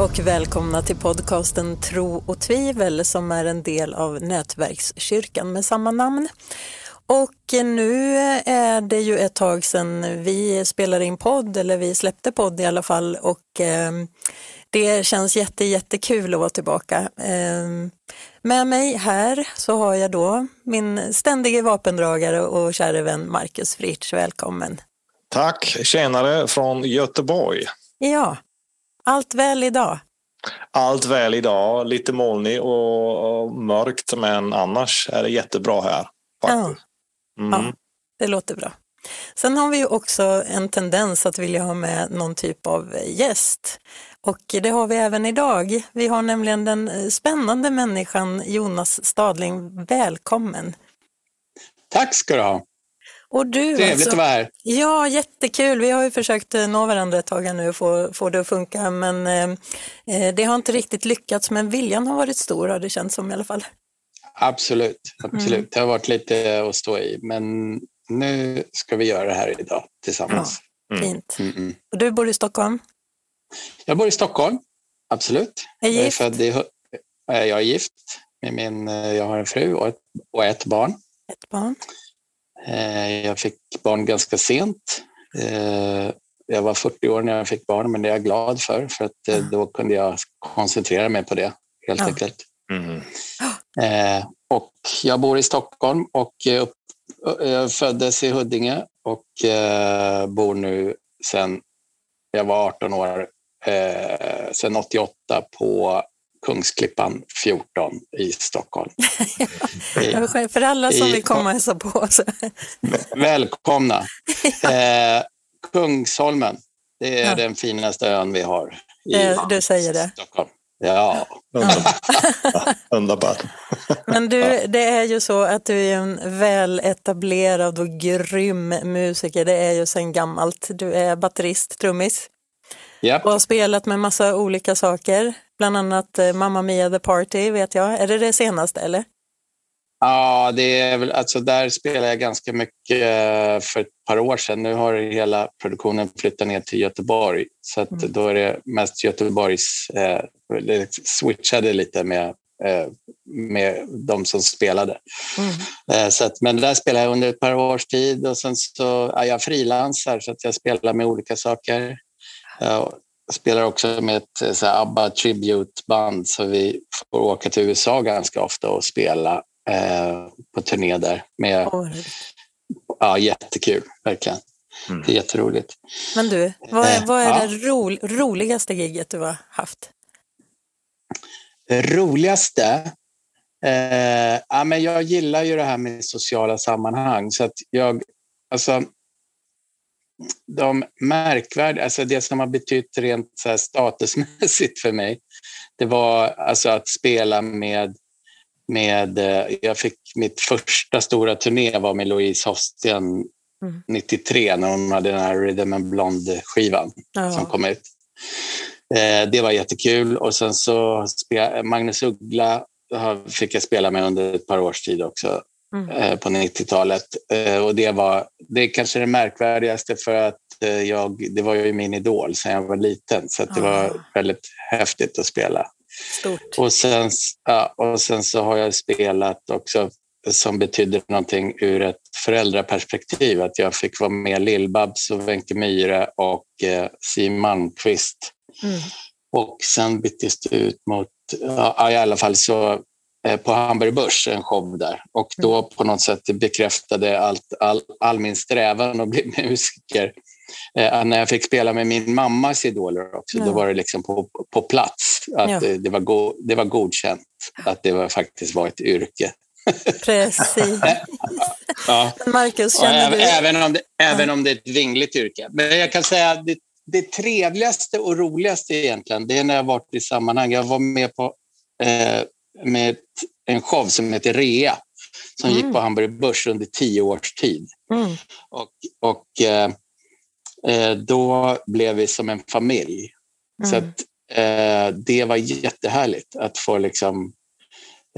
och välkomna till podcasten Tro och tvivel som är en del av Nätverkskyrkan med samma namn. Och nu är det ju ett tag sedan vi spelade in podd, eller vi släppte podd i alla fall och eh, det känns jätte, jättekul att vara tillbaka. Eh, med mig här så har jag då min ständige vapendragare och kära vän Marcus Fritsch, välkommen. Tack, tjänare från Göteborg. Ja, allt väl idag? Allt väl idag, lite molnig och, och mörkt men annars är det jättebra här. Ja. Mm. ja, det låter bra. Sen har vi ju också en tendens att vilja ha med någon typ av gäst. Och det har vi även idag. Vi har nämligen den spännande människan Jonas Stadling. Välkommen! Tack ska du ha! Och du, Trevligt alltså, att vara här. Ja, jättekul. Vi har ju försökt eh, nå varandra ett tag nu och få, få det att funka, men eh, eh, det har inte riktigt lyckats. Men viljan har varit stor har det känts som i alla fall. Absolut, absolut. Mm. Det har varit lite att stå i, men nu ska vi göra det här idag tillsammans. Ja, mm. fint. Mm -mm. Och du bor i Stockholm? Jag bor i Stockholm, absolut. Är gift? Jag är, i, jag är gift med min, jag har en fru och ett, och ett barn. Ett barn. Eh, jag fick barn ganska sent. Eh, jag var 40 år när jag fick barn, men det är jag glad för, för att mm. då kunde jag koncentrera mig på det helt ja. enkelt. Mm. Och jag bor i Stockholm och jag föddes i Huddinge och bor nu sedan jag var 18 år, sedan 88 på Kungsklippan 14 i Stockholm. ja, för alla som I, vill komma och hälsa på. Så. Välkomna! Eh, Kungsholmen, det är ja. den finaste ön vi har i eh, du säger det. Stockholm. Ja. Underbart. Men du, det är ju så att du är en väletablerad och grym musiker. Det är ju sedan gammalt. Du är batterist, trummis. Yep. Och har spelat med massa olika saker. Bland annat eh, Mamma Mia The Party vet jag. Är det det senaste eller? Ja, det är väl, alltså där spelade jag ganska mycket eh, för ett par år sedan. Nu har hela produktionen flyttat ner till Göteborg så att mm. då är det mest Göteborgs... Eh, det switchade lite med, eh, med de som spelade. Mm. Eh, så att, men där spelade jag under ett par års tid och sen så ja, jag frilansar så att jag spelar med olika saker. Jag spelar också med ett eh, så här, ABBA Tribute-band så vi får åka till USA ganska ofta och spela eh, på turné där. Med, ja, jättekul, verkligen. Mm. Det är jätteroligt. Men du, vad är, vad är eh, det ro, roligaste giget du har haft? Det roligaste? Eh, ja, men jag gillar ju det här med sociala sammanhang. Så att jag, alltså, de märkvärdiga, alltså det som har betytt rent så statusmässigt för mig, det var alltså att spela med, med, eh, jag fick mitt första stora turné var med Louise Hofsten mm. 93 när hon hade den här Rhythm and Blonde-skivan ja. som kom ut. Eh, det var jättekul och sen så Magnus Uggla fick jag spela med under ett par års tid också mm. Eh, på 90-talet. Eh, och det var det är kanske det märkvärdigaste för att eh, jag, det var ju min idol sedan jag var liten så det var ah. väldigt häftigt att spela. Stort. Och sen, ja, och sen så har jag spelat också som betydde någonting ur ett föräldraperspektiv. Att jag fick vara med Lill-Babs och Wenche Myhre och eh, Siw Malmkvist. Mm. Och sen byttes det ut mot, ja, i alla fall så på Hamburg Börs, en show där. Och då mm. på något sätt bekräftade allt, all, all min strävan att bli musiker. Eh, när jag fick spela med min mammas idoler också, ja. då var det liksom på, på plats. Att ja. det, var go, det var godkänt att det var, faktiskt var ett yrke. Precis. ja. Marcus, känner även, du... Även om, det, även om det är ett vingligt yrke. Men jag kan säga att det, det trevligaste och roligaste egentligen, det är när jag varit i sammanhang. Jag var med på eh, med en show som heter Rea som mm. gick på Hamburg Börs under tio års tid. Mm. Och, och eh, eh, då blev vi som en familj. Mm. Så att, eh, det var jättehärligt att få liksom,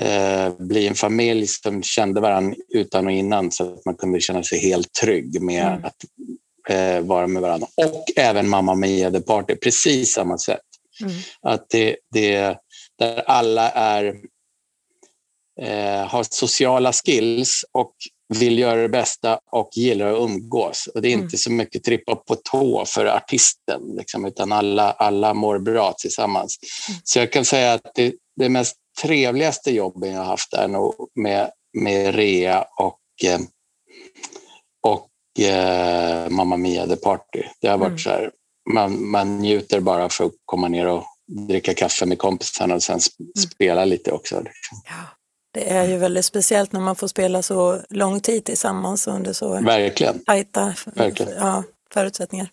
eh, bli en familj som kände varandra utan och innan så att man kunde känna sig helt trygg med mm. att eh, vara med varandra. Och även Mamma Mia The Party, precis samma sätt. Mm. Att det, det, där alla är, eh, har sociala skills och vill göra det bästa och gillar att umgås. Och det är mm. inte så mycket trippa på tå för artisten, liksom, utan alla, alla mår bra tillsammans. Mm. Så jag kan säga att det, det mest trevligaste jobben jag har haft är nog med, med Rea och, eh, och eh, Mamma Mia The Party. Det har varit mm. så här, man, man njuter bara för att komma ner och dricka kaffe med kompisarna och sen mm. spela lite också. Liksom. Ja, det är ju väldigt speciellt när man får spela så lång tid tillsammans under så Verkligen. tajta Verkligen. Ja, förutsättningar.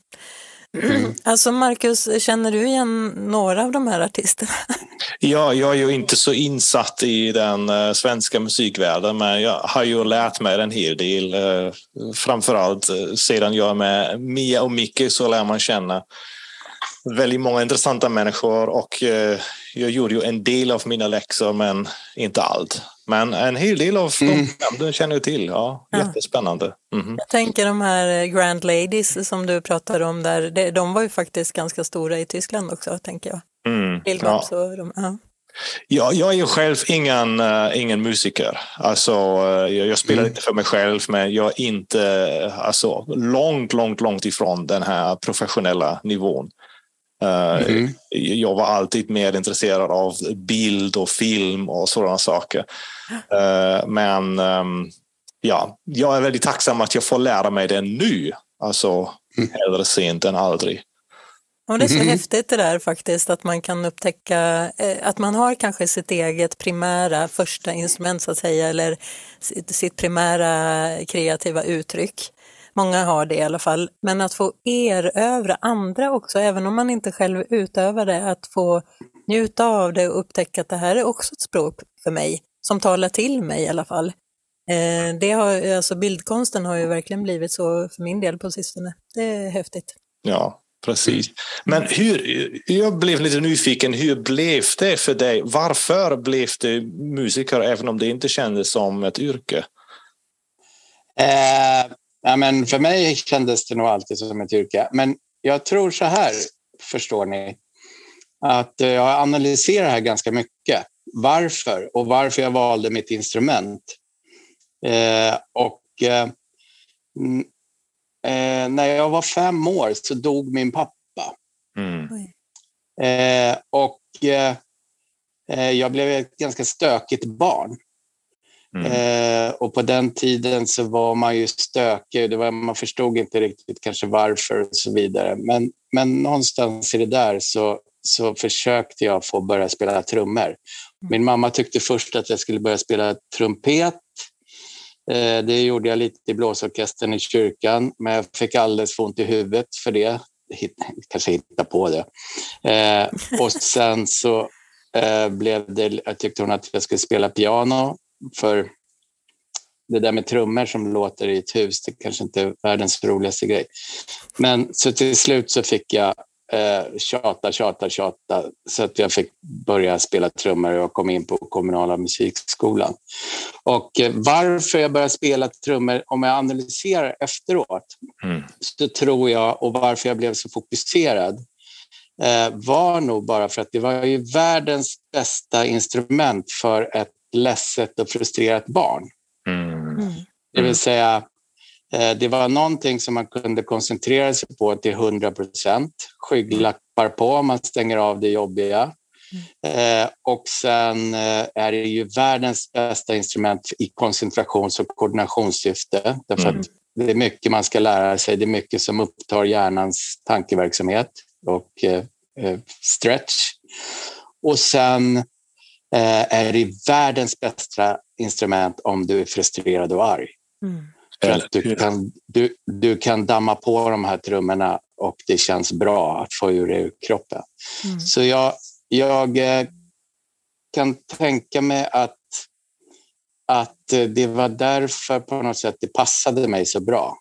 Mm. Alltså Marcus, känner du igen några av de här artisterna? Ja, jag är ju inte så insatt i den uh, svenska musikvärlden men jag har ju lärt mig en hel del. Uh, framförallt uh, sedan jag är med Mia och Micke så lär man känna väldigt många intressanta människor och uh, jag gjorde ju en del av mina läxor men inte allt. Men en hel del av mm. dem känner jag till. Ja, ja. Jättespännande. Mm. Jag tänker de här Grand Ladies som du pratade om där, de var ju faktiskt ganska stora i Tyskland också, tänker jag. Mm. Ja. De, ja. Ja, jag är ju själv ingen, uh, ingen musiker. Alltså, uh, jag, jag, spelar mm. inte för mig själv, men jag är inte uh, alltså, långt, långt, långt ifrån den här professionella nivån. Mm. Jag var alltid mer intresserad av bild och film och sådana saker. Men um, ja, jag är väldigt tacksam att jag får lära mig det nu. Alltså, mm. hellre sent än aldrig. Ja, det är så mm. häftigt det där faktiskt att man kan upptäcka eh, att man har kanske sitt eget primära första instrument så att säga eller sitt primära kreativa uttryck. Många har det i alla fall, men att få erövra andra också, även om man inte själv utövar det, att få njuta av det och upptäcka att det här är också ett språk för mig, som talar till mig i alla fall. Eh, det har, alltså bildkonsten har ju verkligen blivit så för min del på sistone. Det är häftigt. Ja, Precis. Men hur, jag blev lite nyfiken, hur blev det för dig? Varför blev du musiker även om det inte kändes som ett yrke? Eh, ja, men för mig kändes det nog alltid som ett yrke. Men jag tror så här, förstår ni, att jag analyserar det här ganska mycket. Varför och varför jag valde mitt instrument. Eh, och eh, Eh, när jag var fem år så dog min pappa. Mm. Eh, och eh, eh jag blev ett ganska stökigt barn. Mm. Eh, och på den tiden så var man ju stökig. Det var, man förstod inte riktigt kanske varför och så vidare. Men, men någonstans i det där så, så försökte jag få börja spela trummor. Mm. Min mamma tyckte först att jag skulle börja spela trumpet Eh, det gjorde jag lite i blåsorkestern i kyrkan, men jag fick alldeles för ont i huvudet för det. Kanske hitta på det. Eh, och sen så eh, blev det, jag tyckte hon att jag skulle spela piano, för det där med trummor som låter i ett hus, det kanske inte är världens roligaste grej. Men så till slut så fick jag eh, tjata, tjata, tjata så att jag fick börja spela trummor och kom in på kommunala musikskolan. Och eh, varför jag började spela trummor, om jag analyserar efteråt, mm. så tror jag, och varför jag blev så fokuserad, eh, var nog bara för att det var ju världens bästa instrument för ett ledset och frustrerat barn. Mm. Mm. Det vill säga, Eh, det var någonting som man kunde koncentrera sig på till 100 procent. Skygglappar på, man stänger av det jobbiga. Mm. Och sen eh, är det ju världens bästa instrument i koncentrations och koordinationssyfte. Därför mm. att det är mycket man ska lära sig, det är mycket som upptar hjärnans tankeverksamhet och stretch. Och sen är det världens bästa instrument om du är frustrerad och arg. Mm. För att du kan, du, du kan damma på de här trummorna och det känns bra att få ur det ur kroppen. Mm. Så jag, jag eh, kan tänka mig att, att det var därför på något sätt det passade mig så bra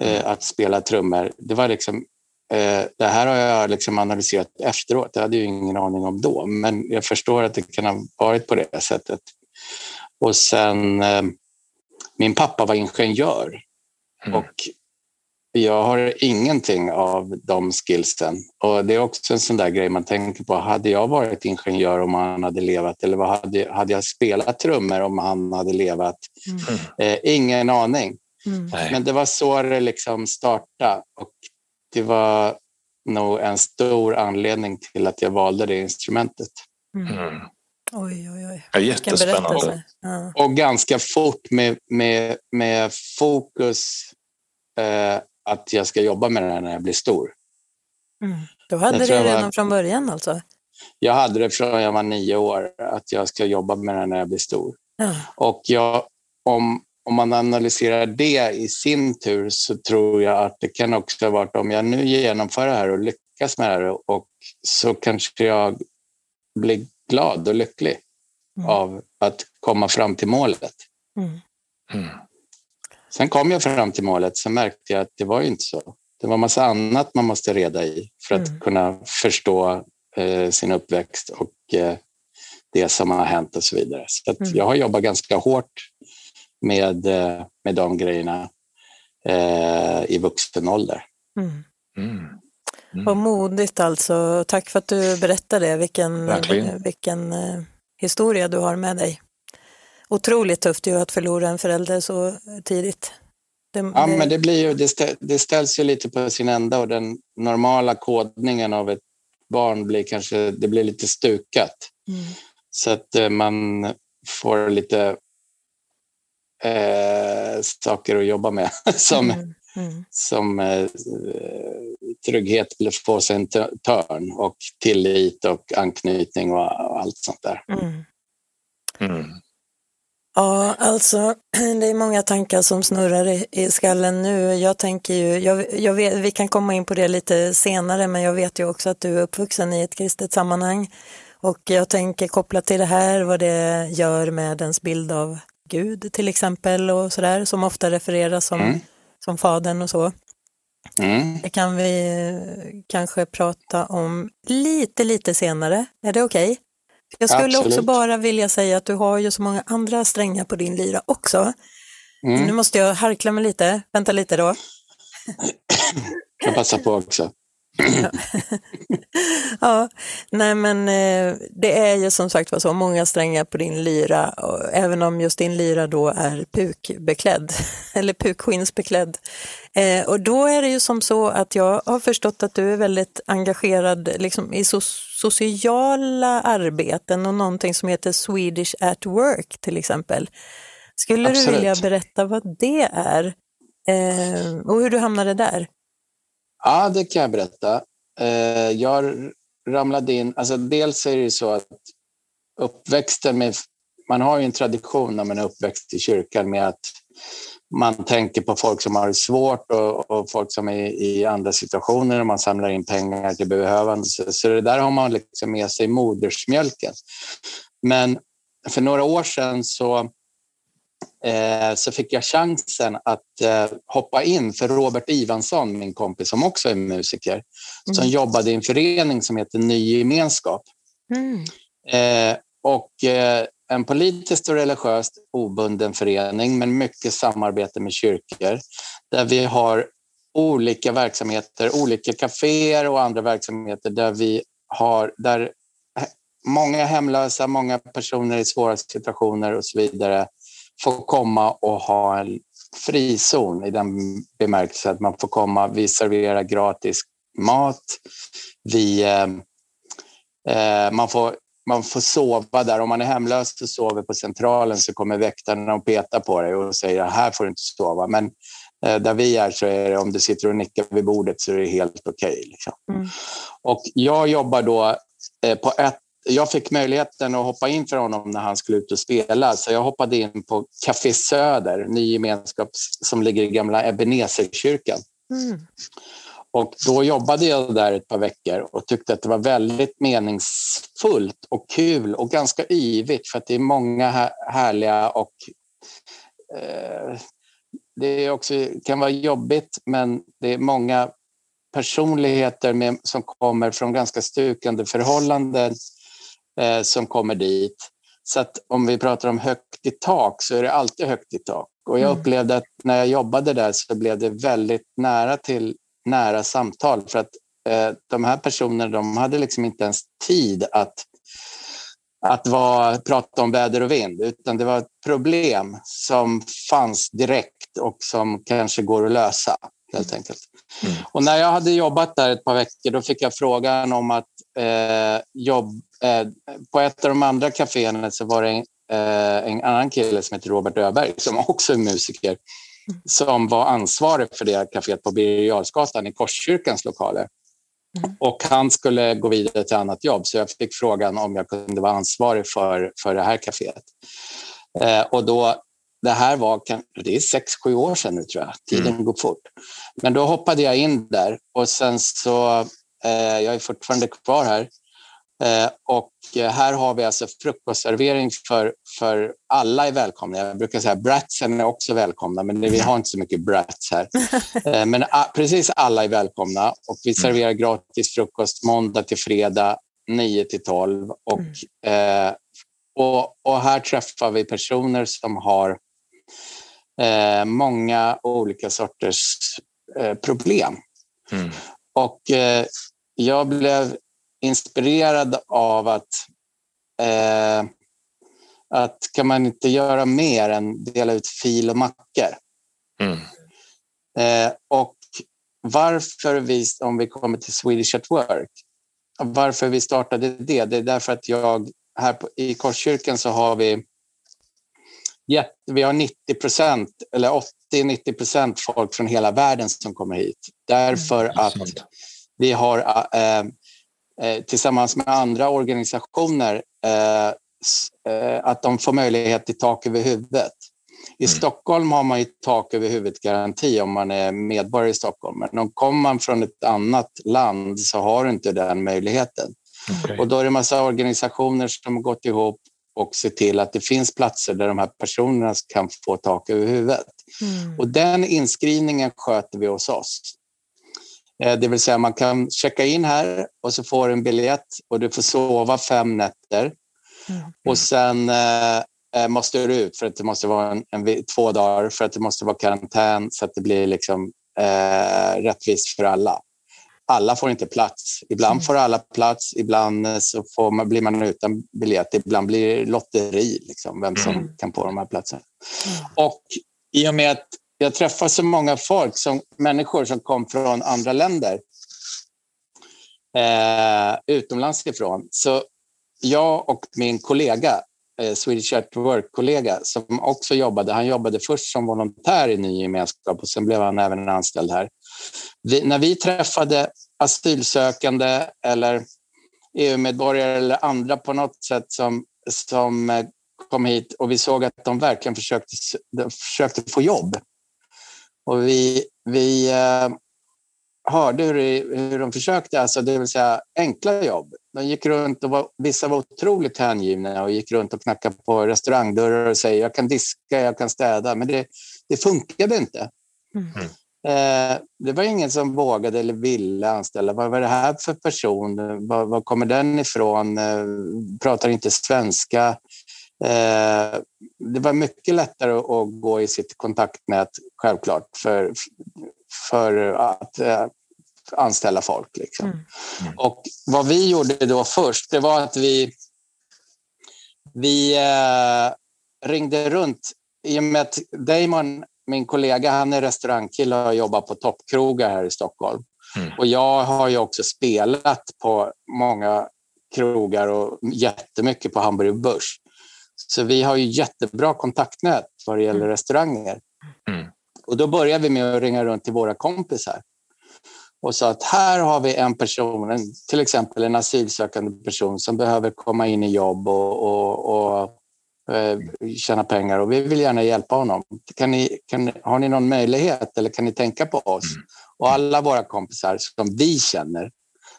eh, att spela trummor. Det var liksom eh, det här har jag liksom analyserat efteråt. Det hade jag ingen aning om då, men jag förstår att det kan ha varit på det sättet. Och sen min pappa var ingenjör mm. och jag har ingenting av de skillsen. Och det är också en sån där grej man tänker på. Hade jag varit ingenjör om han hade levat? Eller vad hade, hade jag spelat trummor om han hade levat? Mm. Eh, ingen aning. Mm. Men det var så det liksom startade. Och det var nog en stor anledning till att jag valde det instrumentet. Mm. mm. Oj, oj, oj. Ja, jättespännande. Ja. Och ganska fort med, med, med fokus eh, att jag ska jobba med det här när jag blir stor. Mm. Du hade det redan var, från början alltså? Jag hade det från jag var nio år, att jag ska jobba med det här när jag blir stor. Ja. Och jag, om, om man analyserar det i sin tur så tror jag att det kan också ha varit om jag nu genomför det här och lyckas med det här och så kanske jag blir glad och lycklig mm. av att komma fram till målet. Mm. Mm. Sen kom jag fram till målet, så märkte jag att det var inte så. Det var massa annat man måste reda i för att mm. kunna förstå eh, sin uppväxt och eh, det som har hänt och så vidare. Så mm. jag har jobbat ganska hårt med, eh, med de grejerna eh, i vuxen ålder. Mm. Mm. Mm. Vad modigt alltså. Tack för att du berättade vilken, vilken eh, historia du har med dig otroligt tufft ju att förlora en förälder så tidigt. Det, ja, det... men det, blir ju, det, ställs ju lite på sin ända och den normala kodningen av ett barn blir kanske det blir lite stukat. Mm. Så att eh, man får lite eh, saker att jobba med som, mm. Mm. som eh, trygghet får sig en törn och tillit och anknytning och, och allt sånt där. Mm. mm. Ja, alltså det är många tankar som snurrar i, i skallen nu. Jag tänker ju, jag, jag vet, vi kan komma in på det lite senare, men jag vet ju också att du är uppvuxen i ett kristet sammanhang. Och jag tänker kopplat till det här vad det gör med ens bild av Gud till exempel och sådär, som ofta refereras som, mm. som fadern och så. Mm. Det kan vi kanske prata om lite, lite senare. Är det okej? Okay? Jag skulle Absolut. också bara vilja säga att du har ju så många andra strängar på din lyra också. Mm. Nu måste jag harkla mig lite. Vänta lite då. Jag passar på också. ja, nej men eh, det är ju som sagt var så många strängar på din lyra, även om just din lyra då är pukbeklädd, eller pukskinnsbeklädd. Eh, och då är det ju som så att jag har förstått att du är väldigt engagerad liksom, i so sociala arbeten och någonting som heter Swedish at Work till exempel. Skulle Absolut. du vilja berätta vad det är eh, och hur du hamnade där? Ja, det kan jag berätta. Eh, jag ramlade in, alltså dels är det så att uppväxten med, man har ju en tradition när man är uppväxt i kyrkan med att man tänker på folk som har det svårt och, och folk som är i andra situationer och man samlar in pengar till behövande. Så, så det där har man liksom med sig i modersmjölken. Men för några år sedan så så fick jag chansen att eh, hoppa in för Robert Ivansson, min kompis som också är musiker, mm. som jobbade i en förening som heter Ny gemenskap. Mm. Eh, och eh, en politiskt och religiöst obunden förening men mycket samarbete med kyrkor där vi har olika verksamheter, olika kaféer och andra verksamheter där vi har där många hemlösa, många personer i svåra situationer och så vidare får komma och ha en frizon i den bemärkelsen att man får komma, vi serverar gratis mat, vi, eh, eh, man, får, man får sova där. Om man är hemlös och sover på Centralen så kommer väktarna och petar på dig och säger här får du inte sova. Men eh, där vi är så är det om du sitter och nickar vid bordet så är det helt okej. Okay, liksom. mm. Och jag jobbar då eh, på ett jag fick möjligheten att hoppa in för honom när han skulle ut och spela. Så jag hoppade in på Café Söder, ny gemenskap som ligger i gamla Ebenezerkyrkan. Mm. Och då jobbade jag där ett par veckor och tyckte att det var väldigt meningsfullt och kul och ganska yvigt för att det är många härliga och eh, det är också, kan vara jobbigt men det är många personligheter med, som kommer från ganska stukande förhållanden eh, som kommer dit. Så att om vi pratar om högt i tak så är det alltid högt i tak. Och jag mm. upplevde att när jag jobbade där så blev det väldigt nära till nära samtal för att eh, de här personerna de hade liksom inte ens tid att, att vara, prata om väder och vind utan det var ett problem som fanns direkt och som kanske går att lösa helt enkelt. Mm. Och när jag hade jobbat där ett par veckor då fick jag frågan om att eh, jobb, eh, på ett av de andra kaféerna så var det en, eh, en annan kille som heter Robert Öberg som också är musiker som var ansvarig för det kaféet på Birger i Korskyrkans lokaler. Mm. Och han skulle gå vidare till annat jobb så jag fick frågan om jag kunde vara ansvarig för, för det här kaféet. Eh, och då, det här var det är sex, sju år sedan nu tror jag. Tiden mm. går fort. Men då hoppade jag in där och sen så, eh, jag är fortfarande kvar här, och här har vi alltså frukostservering för, för alla är välkomna. Jag brukar säga bratsen är också välkomna, men vi har inte så mycket brats här. Eh, men precis alla är välkomna och vi serverar gratis frukost måndag till fredag 9 till 12. Och, mm. eh, och, och, här träffar vi personer som har eh, många olika sorters eh, problem. Mm. Och eh, jag blev inspirerad av att, eh, att kan man inte göra mer än dela ut fil och mackor? Mm. Eh, och varför vi, om vi kommer till Swedish at Work, varför vi startade det, det är därför att jag här på, i Korskyrkan så har vi vi har 90 procent eller 80-90 procent folk från hela världen som kommer hit. Därför mm, att vi har Eh, tillsammans med andra organisationer eh, eh, att de får möjlighet till tak över huvudet. I mm. Stockholm har man ju tak över huvudet-garanti om man är medborgare i Stockholm. Men om kommer man från ett annat land så har du inte den möjligheten. Okay. Och då är det en massa organisationer som har gått ihop och se till att det finns platser där de här personerna kan få tak över huvudet. Mm. Och den inskrivningen sköter vi hos oss. Eh, det vill säga man kan checka in här och så får du en biljett och du får sova fem nätter. Mm. Och sen eh, eh, måste du ut för att det måste vara en, en, två dagar för att det måste vara karantän så att det blir liksom, eh, rättvist för alla. Alla får inte plats. Ibland mm. får alla plats, ibland så får man, blir man utan biljett. Ibland blir det lotteri, liksom, vem som mm. kan få de här platserna. Mm. Och i och med att jag träffar så många folk, som, människor som kom från andra länder eh, utomlands ifrån. Så jag och min kollega, eh, Swedish at Work-kollega, som också jobbade, han jobbade först som volontär i Ny gemenskap och sen blev han även anställd här. Vi, när vi träffade asylsökande eller EU-medborgare eller andra på något sätt som, som eh, kom hit och vi såg att de verkligen försökte, försökte få jobb och vi, vi eh, hörde hur, hur de försökte, alltså det vill säga enkla jobb. De gick runt och var, vissa var otroligt hängivna och gick runt och knackade på restaurangdörrar och säger jag kan diska, jag kan städa, men det, det funkade inte. Mm. Eh, det var ingen som vågade eller ville anställa. Vad var det här för person? Var, var kommer den ifrån? Eh, pratar inte svenska. Eh, det var mycket lättare att gå i sitt kontaktnät, självklart, för, för att eh, anställa folk. Liksom. Mm. Mm. Och vad vi gjorde då först, det var att vi, vi eh, ringde runt. I och med att Damon, min kollega, han är restaurangkille och jobbar på toppkrogar här i Stockholm. Mm. Och jag har ju också spelat på många krogar och jättemycket på Hamburg Börs. Så vi har ju jättebra kontaktnät vad det gäller mm. restauranger. Mm. Och då börjar vi med att ringa runt till våra kompisar och sa att här har vi en person, en, till exempel en asylsökande person som behöver komma in i jobb och, och, och eh, tjäna pengar och vi vill gärna hjälpa honom. Kan ni, kan, har ni någon möjlighet eller kan ni tänka på oss? Mm. Och alla våra kompisar som vi känner,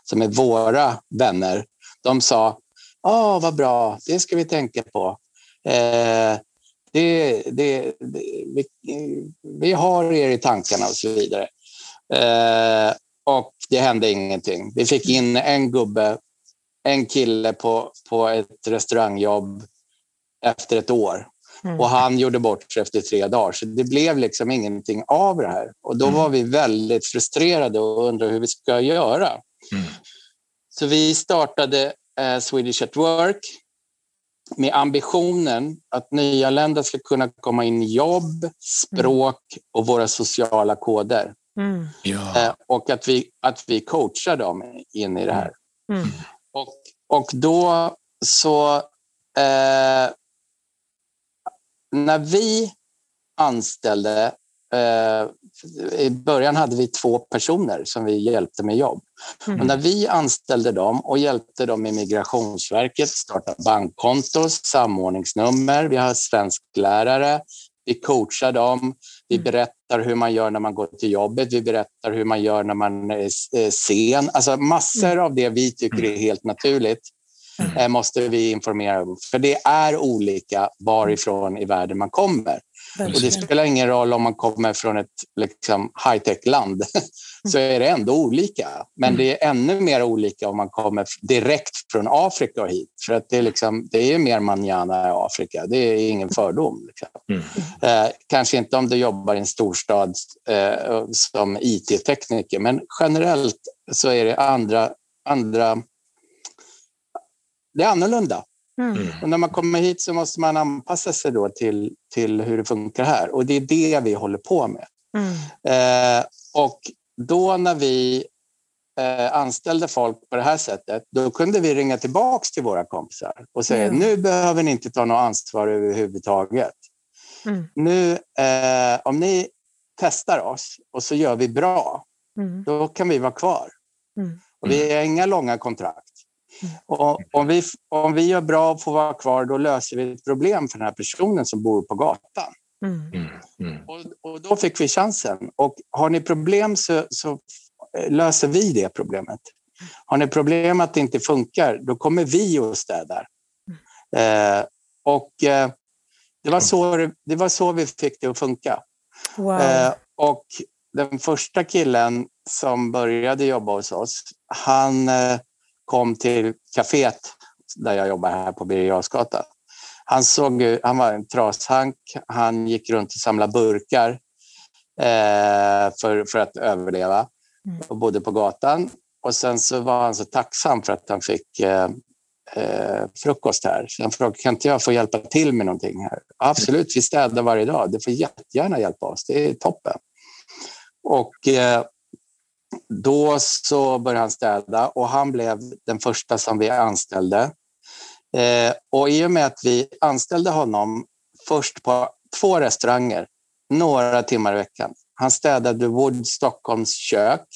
som är våra vänner, de sa Ja, vad bra, det ska vi tänka på. Eh, det, det, det, vi, vi, har er i tankarna och så vidare. Eh, och det hände ingenting. Vi fick in en gubbe, en kille på, på ett restaurangjobb efter ett år. Mm. Och han gjorde bort sig efter tre dagar, så det blev liksom ingenting av det här. Och då mm. var vi väldigt frustrerade och undrade hur vi ska göra. Mm. Så vi startade eh, Swedish at Work med ambitionen att nyanlända ska kunna komma in i jobb, språk och våra sociala koder. Mm. Ja. Eh, och att vi, att vi coachar dem in i det här. Mm. Och, och då så... Eh, när vi anställde... Eh, I början hade vi två personer som vi hjälpte med jobb. Mm. Och när vi anställde dem och hjälpte dem med Migrationsverket, starta bankkonto, samordningsnummer, vi har svensklärare, vi coachar dem, vi mm. berättar hur man gör när man går till jobbet, vi berättar hur man gör när man är sen. Alltså massor mm. av det vi tycker är helt naturligt eh, måste vi informera om. För det är olika varifrån i världen man kommer. Och det spelar ingen roll om man kommer från ett liksom, high-tech-land, så är det ändå olika. Men mm. det är ännu mer olika om man kommer direkt från Afrika och hit. För att det är, liksom, det är mer manjana i Afrika, det är ingen fördom. Liksom. Mm. Eh, kanske inte om du jobbar i en storstad eh, som IT-tekniker, men generellt så är det andra, andra det är annorlunda. Mm. mm. Och när man kommer hit så måste man anpassa sig då till, till hur det funkar här. Och det är det vi håller på med. Mm. Eh, och då när vi eh, anställde folk på det här sättet, då kunde vi ringa tillbaka till våra kompisar och säga mm. nu behöver ni inte ta något ansvar överhuvudtaget. Mm. Nu, eh, om ni testar oss och så gör vi bra, mm. då kan vi vara kvar. Mm. Och vi har inga långa kontrakt. Och om, vi, om vi gör bra och får vara kvar, då löser vi ett problem för den här personen som bor på gatan. Mm. Mm. mm. Och, och, då fick vi chansen. Och har ni problem så, så eh, löser vi det problemet. Har ni problem att det inte funkar, då kommer vi och städar. Eh, och eh, det, var så, det var så vi fick det att funka. Wow. Eh, och den första killen som började jobba hos oss, han eh, kom till kaféet där jag jobbar här på Birger Han, såg, han var en trashank, han gick runt och samlade burkar eh, för, för att överleva mm. och bodde på gatan. Och sen så var han så tacksam för att han fick eh, eh, frukost här. Så han frågade, kan inte jag få hjälpa till med någonting här? Absolut, vi städar varje dag. Du får jättegärna hjälpa oss, det är toppen. Och eh, då så började han städa och han blev den första som vi anställde. Eh, och i och med att vi anställde honom först på två restauranger, några timmar i veckan. Han städade Wood Stockholms kök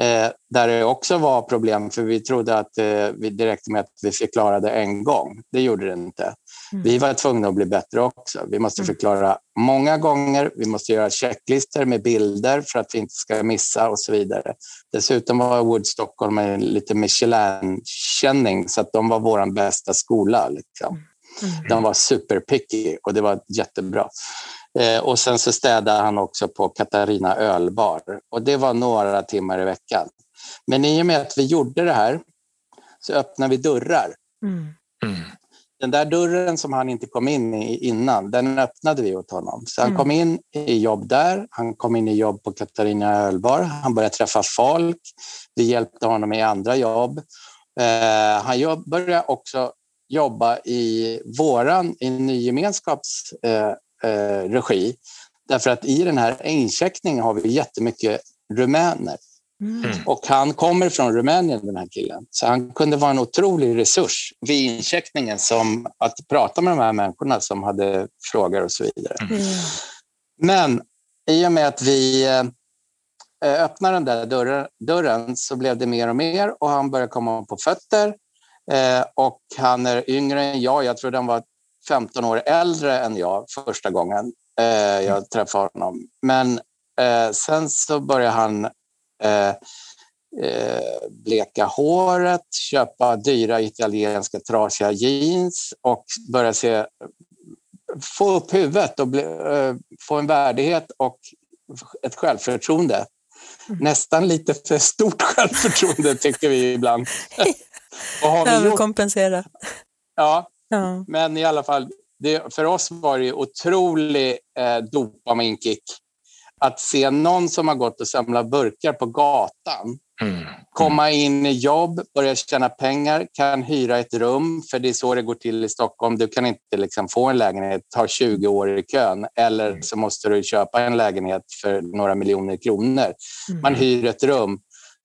Eh, där det också var problem, för vi trodde att eh, vi direkt med att vi förklarade en gång. Det gjorde det inte. Mm. Vi var tvungna att bli bättre också. Vi måste mm. förklara många gånger. Vi måste göra checklistor med bilder för att vi inte ska missa och så vidare. Dessutom var Wood Stockholm en lite Michelin-känning, så att de var vår bästa skola. Liksom. Mm. De var superpicky och det var jättebra. Eh, och sen så städade han också på Katarina ölbar och det var några timmar i veckan. Men i och med att vi gjorde det här så öppnade vi dörrar. Mm. Mm. Den där dörren som han inte kom in i innan, den öppnade vi åt honom. Så han mm. kom in i jobb där, han kom in i jobb på Katarina ölbar, han började träffa folk, vi hjälpte honom i andra jobb. Eh, han började också jobba i våran, i nygemenskaps eh, eh, regi. Därför att i den här incheckningen har vi jättemycket rumäner. Mm. Och han kommer från Rumänien, den här killen. Så han kunde vara en otrolig resurs vid incheckningen, som att prata med de här människorna som hade frågor och så vidare. Mm. Men i och med att vi eh, öppnade den där dörren, dörren, så blev det mer och mer och han började komma på fötter. Eh, och han är yngre än jag. Jag tror han var 15 år äldre än jag första gången eh, jag träffade honom. Men eh, sen så började han eh, eh, bleka håret, köpa dyra italienska trasiga jeans och börja se, få upp huvudet och bli, eh, få en värdighet och ett självförtroende. Mm. Nästan lite för stort självförtroende tycker vi ibland. Överkompensera. Ja, Ja. Men i alla fall, det, för oss var det otrolig eh, dopaminkick att se någon som har gått och samlat burkar på gatan Mm. Komma in i jobb, börja tjäna pengar, kan hyra ett rum, för det är så det går till i Stockholm. Du kan inte liksom få en lägenhet, ta 20 år i kön, eller mm. så måste du köpa en lägenhet för några miljoner kronor. Mm. Man hyr ett rum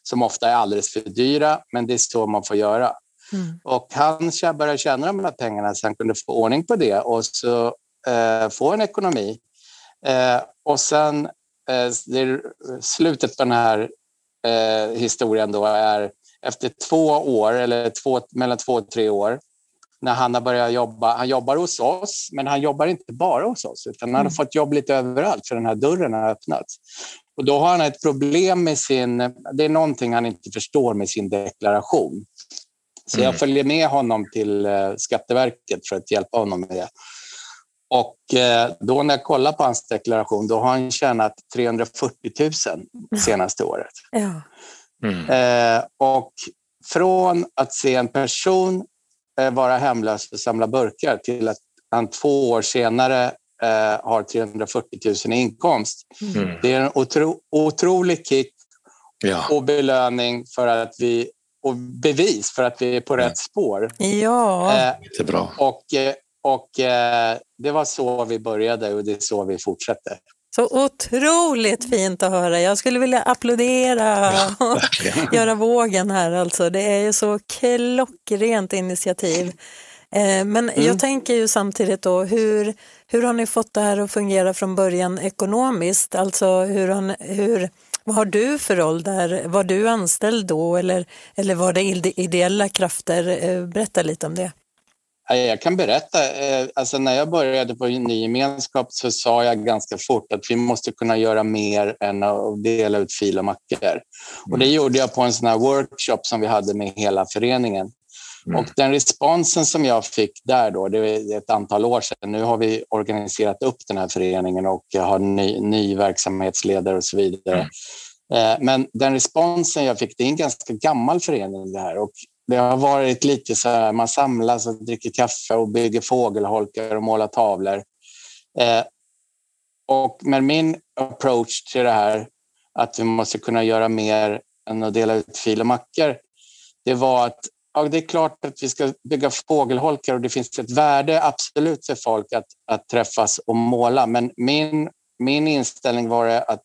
som ofta är alldeles för dyra, men det är så man får göra. Mm. Och han började tjäna de här pengarna så han kunde få ordning på det och så eh, få en ekonomi. Eh, och sen eh, slutet på den här eh, historien då är efter två år, eller två, mellan två och tre år, när han har börjat jobba. Han jobbar hos oss, men han jobbar inte bara hos oss, utan han har mm. fått jobb lite överallt, för den här dörren har öppnats. Och då har han ett problem med sin... Det är någonting han inte förstår med sin deklaration. Så jag mm. följer med honom till eh, Skatteverket för att hjälpa honom med det. Och eh, då när jag kollar på hans deklaration, då har han tjänat 340 000 senaste året. Ja. Mm. Eh, och från att se en person vara hemlös och samla burkar till att han två år senare har 340 000 i inkomst. Mm. Det är en otro, otrolig kick ja. och belöning för att vi och bevis för att vi är på rätt spår. Ja. Eh, det är bra. Och, eh, och eh, det var så vi började och det är så vi fortsätter. Så otroligt fint att höra. Jag skulle vilja applådera och göra vågen här. Alltså. Det är ju så klockrent initiativ. Eh, men mm. jag tänker ju samtidigt då, hur, hur har ni fått det här att fungera från början ekonomiskt? Alltså hur, har, hur, vad har du för roll där? Var du anställd då eller, eller var det ideella krafter? Eh, berätta lite om det. Jag kan berätta. Eh, alltså när jag började på Ny gemenskap så sa jag ganska fort att vi måste kunna göra mer än att dela ut fil och mackor. Och det gjorde jag på en sån här workshop som vi hade med hela föreningen. Mm. Och den responsen som jag fick där då, det är ett antal år sedan. Nu har vi organiserat upp den här föreningen och har ny, ny verksamhetsledare och så vidare. Mm. Eh, men den responsen jag fick, det är en ganska gammal förening det här och det har varit lite så här, man samlas och dricker kaffe och bygger fågelholkar och målar tavlor. Eh, och med min approach till det här, att vi måste kunna göra mer än att dela ut fil och mackor, det var att ja, det är klart att vi ska bygga fågelholkar och det finns ett värde absolut för folk att, att träffas och måla. Men min, min inställning var att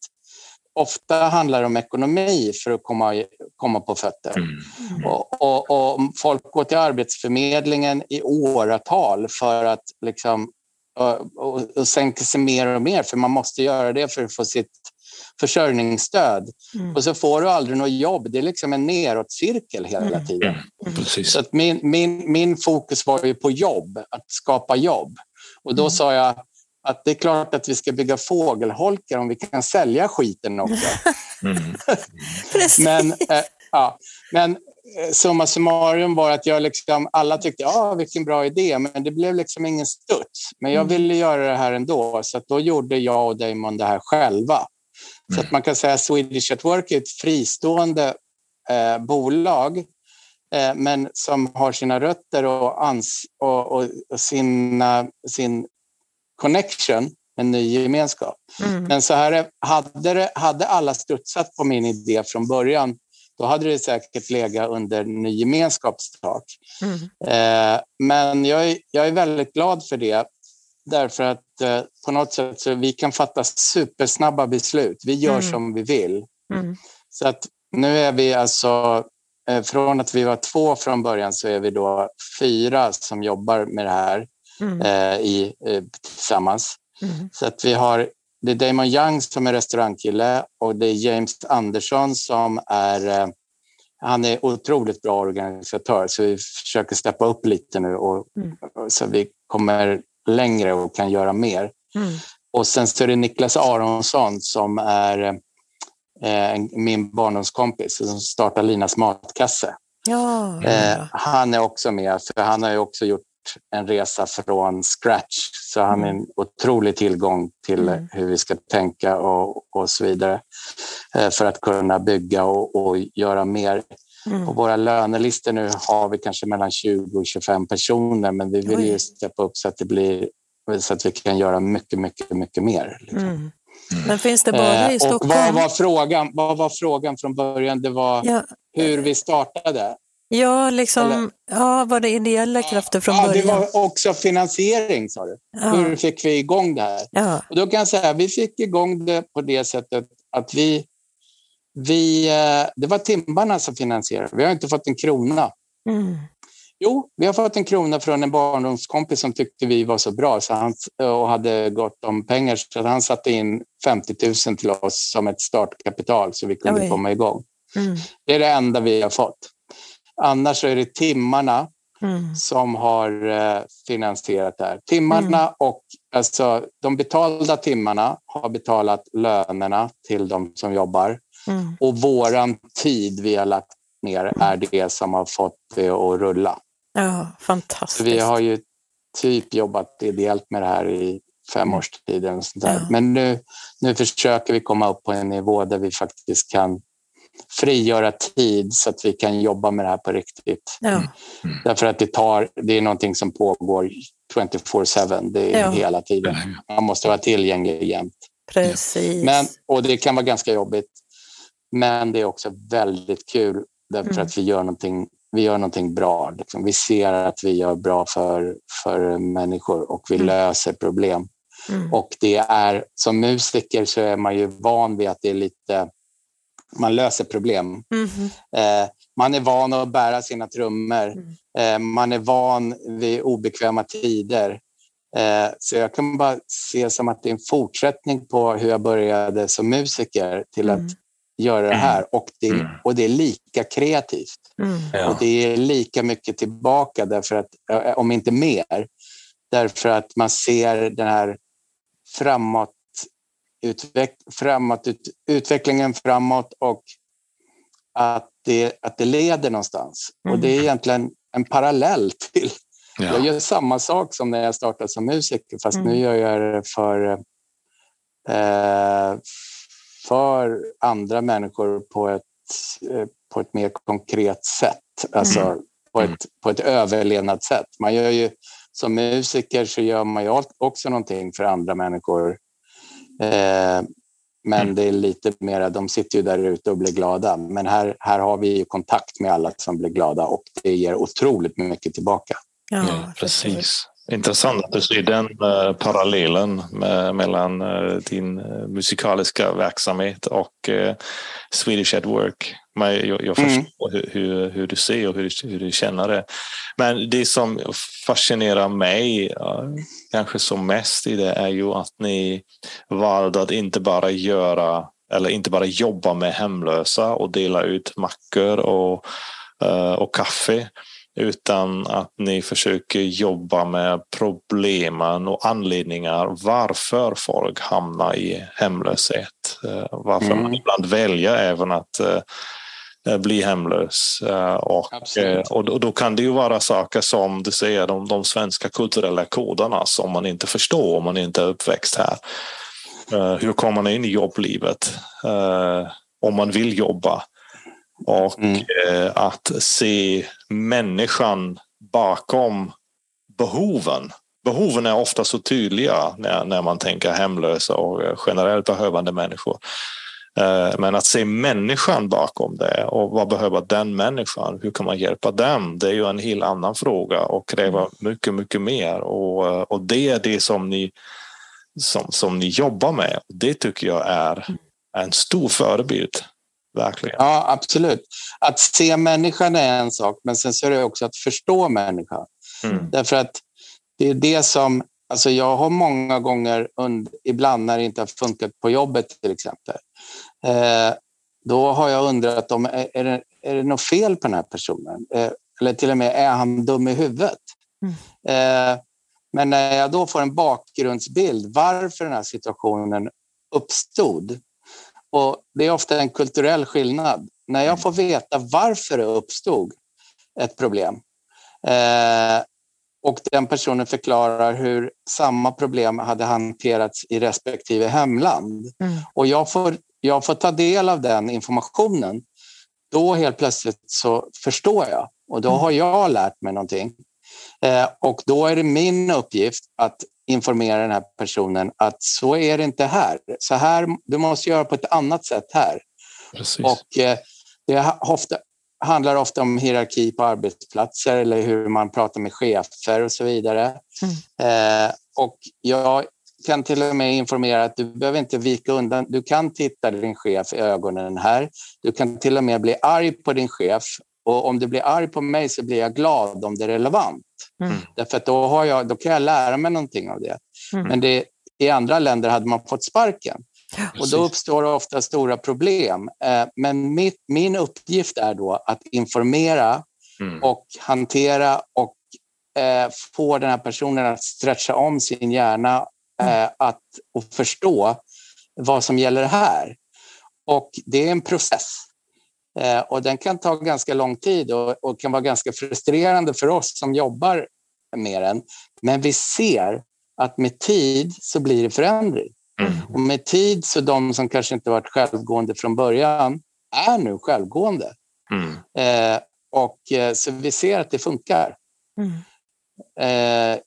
ofta handlar det om ekonomi för att komma, komma på fötter. Mm. Och, och, och, folk går till Arbetsförmedlingen i åratal för att liksom, och, och sänka sig mer och mer, för man måste göra det för att få sitt försörjningsstöd. Mm. Och så får du aldrig något jobb. Det är liksom en nedåtcirkel hela mm. tiden. Mm. Så att min, min, min fokus var ju på jobb, att skapa jobb. Och då mm. sa jag, att det är klart att vi ska bygga fågelholkar om vi kan sälja skiten också. Mm. men, eh, ja, men eh, summa summarum var att jag liksom, alla tyckte ja, vilken bra idé, men det blev liksom ingen studs. Men jag ville göra det här ändå, så då gjorde jag och Damon det här själva. Så att man kan säga att Swedish at Work är ett fristående eh, bolag eh, men som har sina rötter och, ans och, och, och sina, sin connection, en ny gemenskap. Mm. Men så här, hade, det, hade alla studsat på min idé från början, då hade det säkert legat under ny gemenskapstak. Mm. Eh, men jag är, jag är väldigt glad för det, därför att eh, på något sätt så vi kan fatta supersnabba beslut. Vi gör mm. som vi vill. Mm. Så att nu är vi alltså, eh, från att vi var två från början så är vi då fyra som jobbar med det här mm. eh, i, eh, tillsammans. Mm. Så att vi har, det är Damon Young som är restaurangkille och det är James Andersson som är eh, han är otroligt bra organisatör så vi försöker steppa upp lite nu och, mm. så vi kommer längre och kan göra mer. Mm. Och sen så är det Niklas Aronsson som är eh, min barndomskompis som startar Linas matkasse. Ja, eh, han är också med, för han har ju också gjort en resa från scratch. Så han är en mm. otrolig tillgång till mm. hur vi ska tänka och, och så vidare eh, för att kunna bygga och, och göra mer. Mm. På våra lönelistor nu har vi kanske mellan 20 och 25 personer men vi vill ju steppa upp så att det blir så att vi kan göra mycket, mycket, mycket mer. Liksom. Mm. Men finns det bara i Eh, Stockholm? Och vad, var frågan, vad var frågan från början? Det var Ja, hur vi startade. ja, liksom, Eller- ja, var det ideella krafter från ja, det början? var också finansiering, sa du. Ja, Hur fick vi igång det här? ja, Och då kan jag säga vi fick igång det på det sättet att vi, vi eh, det var timmarna som finansierade. Vi har inte fått en krona. mm, Jo, vi har fått en krona från en barndomskompis som tyckte vi var så bra så han, och hade gott om pengar så han satte in 50 000 till oss som ett startkapital så vi kunde Oj. komma igång. mm, Det är det enda vi har fått. Annars är det timmarna mm, som har eh, finansierat det här. Timmarna och alltså, de betalda timmarna har betalat lönerna till de som jobbar mm. och våran tid vi har lagt ner är det som har fått det att rulla. Ja, Så fantastiskt. vi har ju typ jobbat ideellt med det här i fem års tid. eller sånt där. Ja. Men nu, nu försöker vi komma upp på en nivå där vi faktiskt kan frigöra tid så att vi kan jobba med det här på riktigt. Ja, Därför att det, tar, det är någonting som pågår 24-7. Det är Ja. hela tiden. Man måste vara tillgänglig jämt. precis. Men, och det kan vara ganska jobbigt. Men det är också väldigt kul därför Mm. att vi gör någonting, vi gör någonting bra. Liksom. Vi ser att vi gör bra för, för människor och vi Mm. löser problem. mm, Och det är, som musiker så är man ju van vid att det är lite, man löser problem. mhm, Eh, man är van att bära sina trummor. Mm. Eh, man är van vid obekväma tider. Eh, så jag kan bara se som att det är en fortsättning på hur jag började som musiker till Mm. att göra det här. Och det, Mm. och det är lika kreativt. mm, Ja. Och det är lika mycket tillbaka, därför att, om inte mer. Därför att man ser den här framåt, utveck, framåt ut, utvecklingen framåt och att det, att det leder någonstans. Mm. Och det är egentligen en parallell till... Jag Ja. gör samma sak som när jag startade som musiker, fast Mm. nu gör jag det för, eh, för andra människor på ett, eh, på ett mer konkret sätt. Alltså Mm. på, ett, på ett överlevnadssätt. Man gör ju, som musiker så gör man ju också någonting för andra människor. Eh, men Mm. det är lite mer, de sitter ju där ute och blir glada. Men här, här har vi ju kontakt med alla som blir glada och det ger otroligt mycket tillbaka. ja, Ja, precis. Intressant att du ser den eh, parallellen med, mellan eh, din eh, musikaliska verksamhet och eh, Swedish at Work. Men jag, jag Mm. förstår hur, hur, hur du ser och hur, du- hur du känner det. Men det som fascinerar mig eh, kanske som mest i det är ju att ni valde att inte bara göra eller inte bara jobba med hemlösa och dela ut mackor och, eh, och kaffe utan att ni försöker jobba med problemen och anledningar varför folk hamnar i hemlöshet. Eh, Varför Mm. man ibland väljer även att eh, bli hemlös. Eh, Och, Absolut. eh, och då- kan det ju vara saker som du säger, de, de svenska kulturella koderna som man inte förstår om man inte är uppväxt här. Eh, Hur kommer man in i jobblivet? Eh, Om man vill jobba. Och Mm. eh, att se människan bakom behoven. Behoven är ofta så tydliga när, när man tänker hemlösa och eh, generellt behövande människor. Eh, Men att se människan bakom det och vad behöver den människan? Hur kan man hjälpa dem? Det är ju en helt annan fråga och kräver mycket, mycket mer. Och, och det är det som ni, som, som ni jobbar med. Det tycker jag är en stor förebild. Verkligen. Ja, absolut. Att se människan är en sak, men sen så är det också att förstå människan. Mm. Därför att det är det som... Alltså jag har många gånger, und, ibland när det inte har funkat på jobbet till exempel, eh, då har jag undrat om är, är, det, är det något fel på den här personen? Eh, eller till och med, är han dum i huvudet? Eh, men när jag då får en bakgrundsbild varför den här situationen uppstod, och det är ofta en kulturell skillnad. När jag får veta varför det uppstod ett problem eh, och den personen förklarar hur samma problem hade hanterats i respektive hemland Mm. och jag får, jag får ta del av den informationen, då helt plötsligt så förstår jag och då Mm. har jag lärt mig någonting. Eh, och då är det min uppgift att informera den här personen att så är det inte här. Så här, du måste göra på ett annat sätt här. Precis. Och eh, det ofta, handlar ofta om hierarki på arbetsplatser eller hur man pratar med chefer och så vidare. Mm. Eh, och jag kan till och med informera att du behöver inte vika undan. Du kan titta din chef i ögonen här. Du kan till och med bli arg på din chef och om du blir arg på mig så blir jag glad om det är relevant. Mm. Därför att då, har jag, då kan jag lära mig någonting av det. Mm. Men det, i andra länder hade man fått sparken. Ja, och då uppstår ofta stora problem. Eh, men mitt, min uppgift är då att informera mm. och hantera och eh, få den här personen att stretcha om sin hjärna mm. eh, att, och förstå vad som gäller här. Och det är en process. Eh, och den kan ta ganska lång tid och, och, kan vara ganska frustrerande för oss som jobbar med den. Men vi ser att med tid så blir det förändring. Mm. Och med tid så de som kanske inte varit självgående från början är nu självgående. Mm. Eh, och, eh, så vi ser att det funkar. Mm. Eh,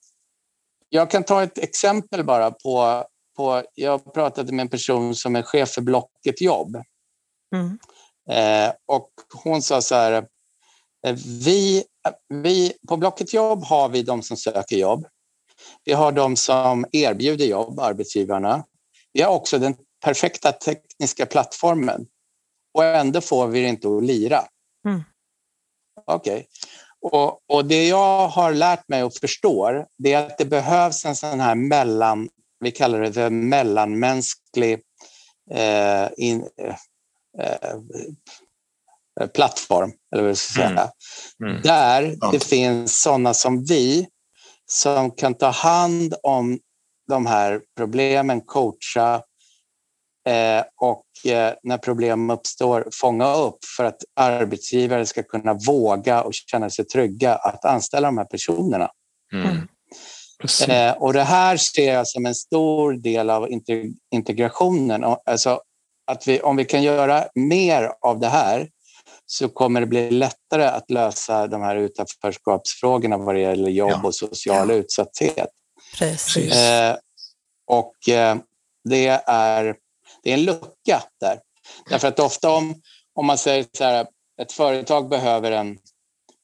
jag kan ta ett exempel bara på, på... Jag pratade med en person som är chef för Blocket Jobb. Eh, och hon sa så här, eh, vi, vi, på Blocket Jobb har vi de som söker jobb. Vi har de som erbjuder jobb, arbetsgivarna. Vi har också den perfekta tekniska plattformen och ändå får vi det inte att lira. Mm. Okej. Okay. Och, och, det jag har lärt mig och förstår det är att det behövs en sån här mellan, vi kallar det för mellanmänsklig eh, in, eh, plattform, eller vad ska mm. säga. Mm. Där ja. det finns sådana som vi som kan ta hand om de här problemen, coacha eh, och eh, när problem uppstår fånga upp för att arbetsgivare ska kunna våga och känna sig trygga att anställa de här personerna. Mm. Eh, och det här ser jag som en stor del av integrationen. Alltså, att vi, om vi kan göra mer av det här så kommer det bli lättare att lösa de här utanförskapsfrågorna vad det gäller jobb ja. och social ja. utsatthet. Precis. Eh, och eh, det, är, det är en lucka där. Därför att ofta om, om man säger så här, ett företag behöver en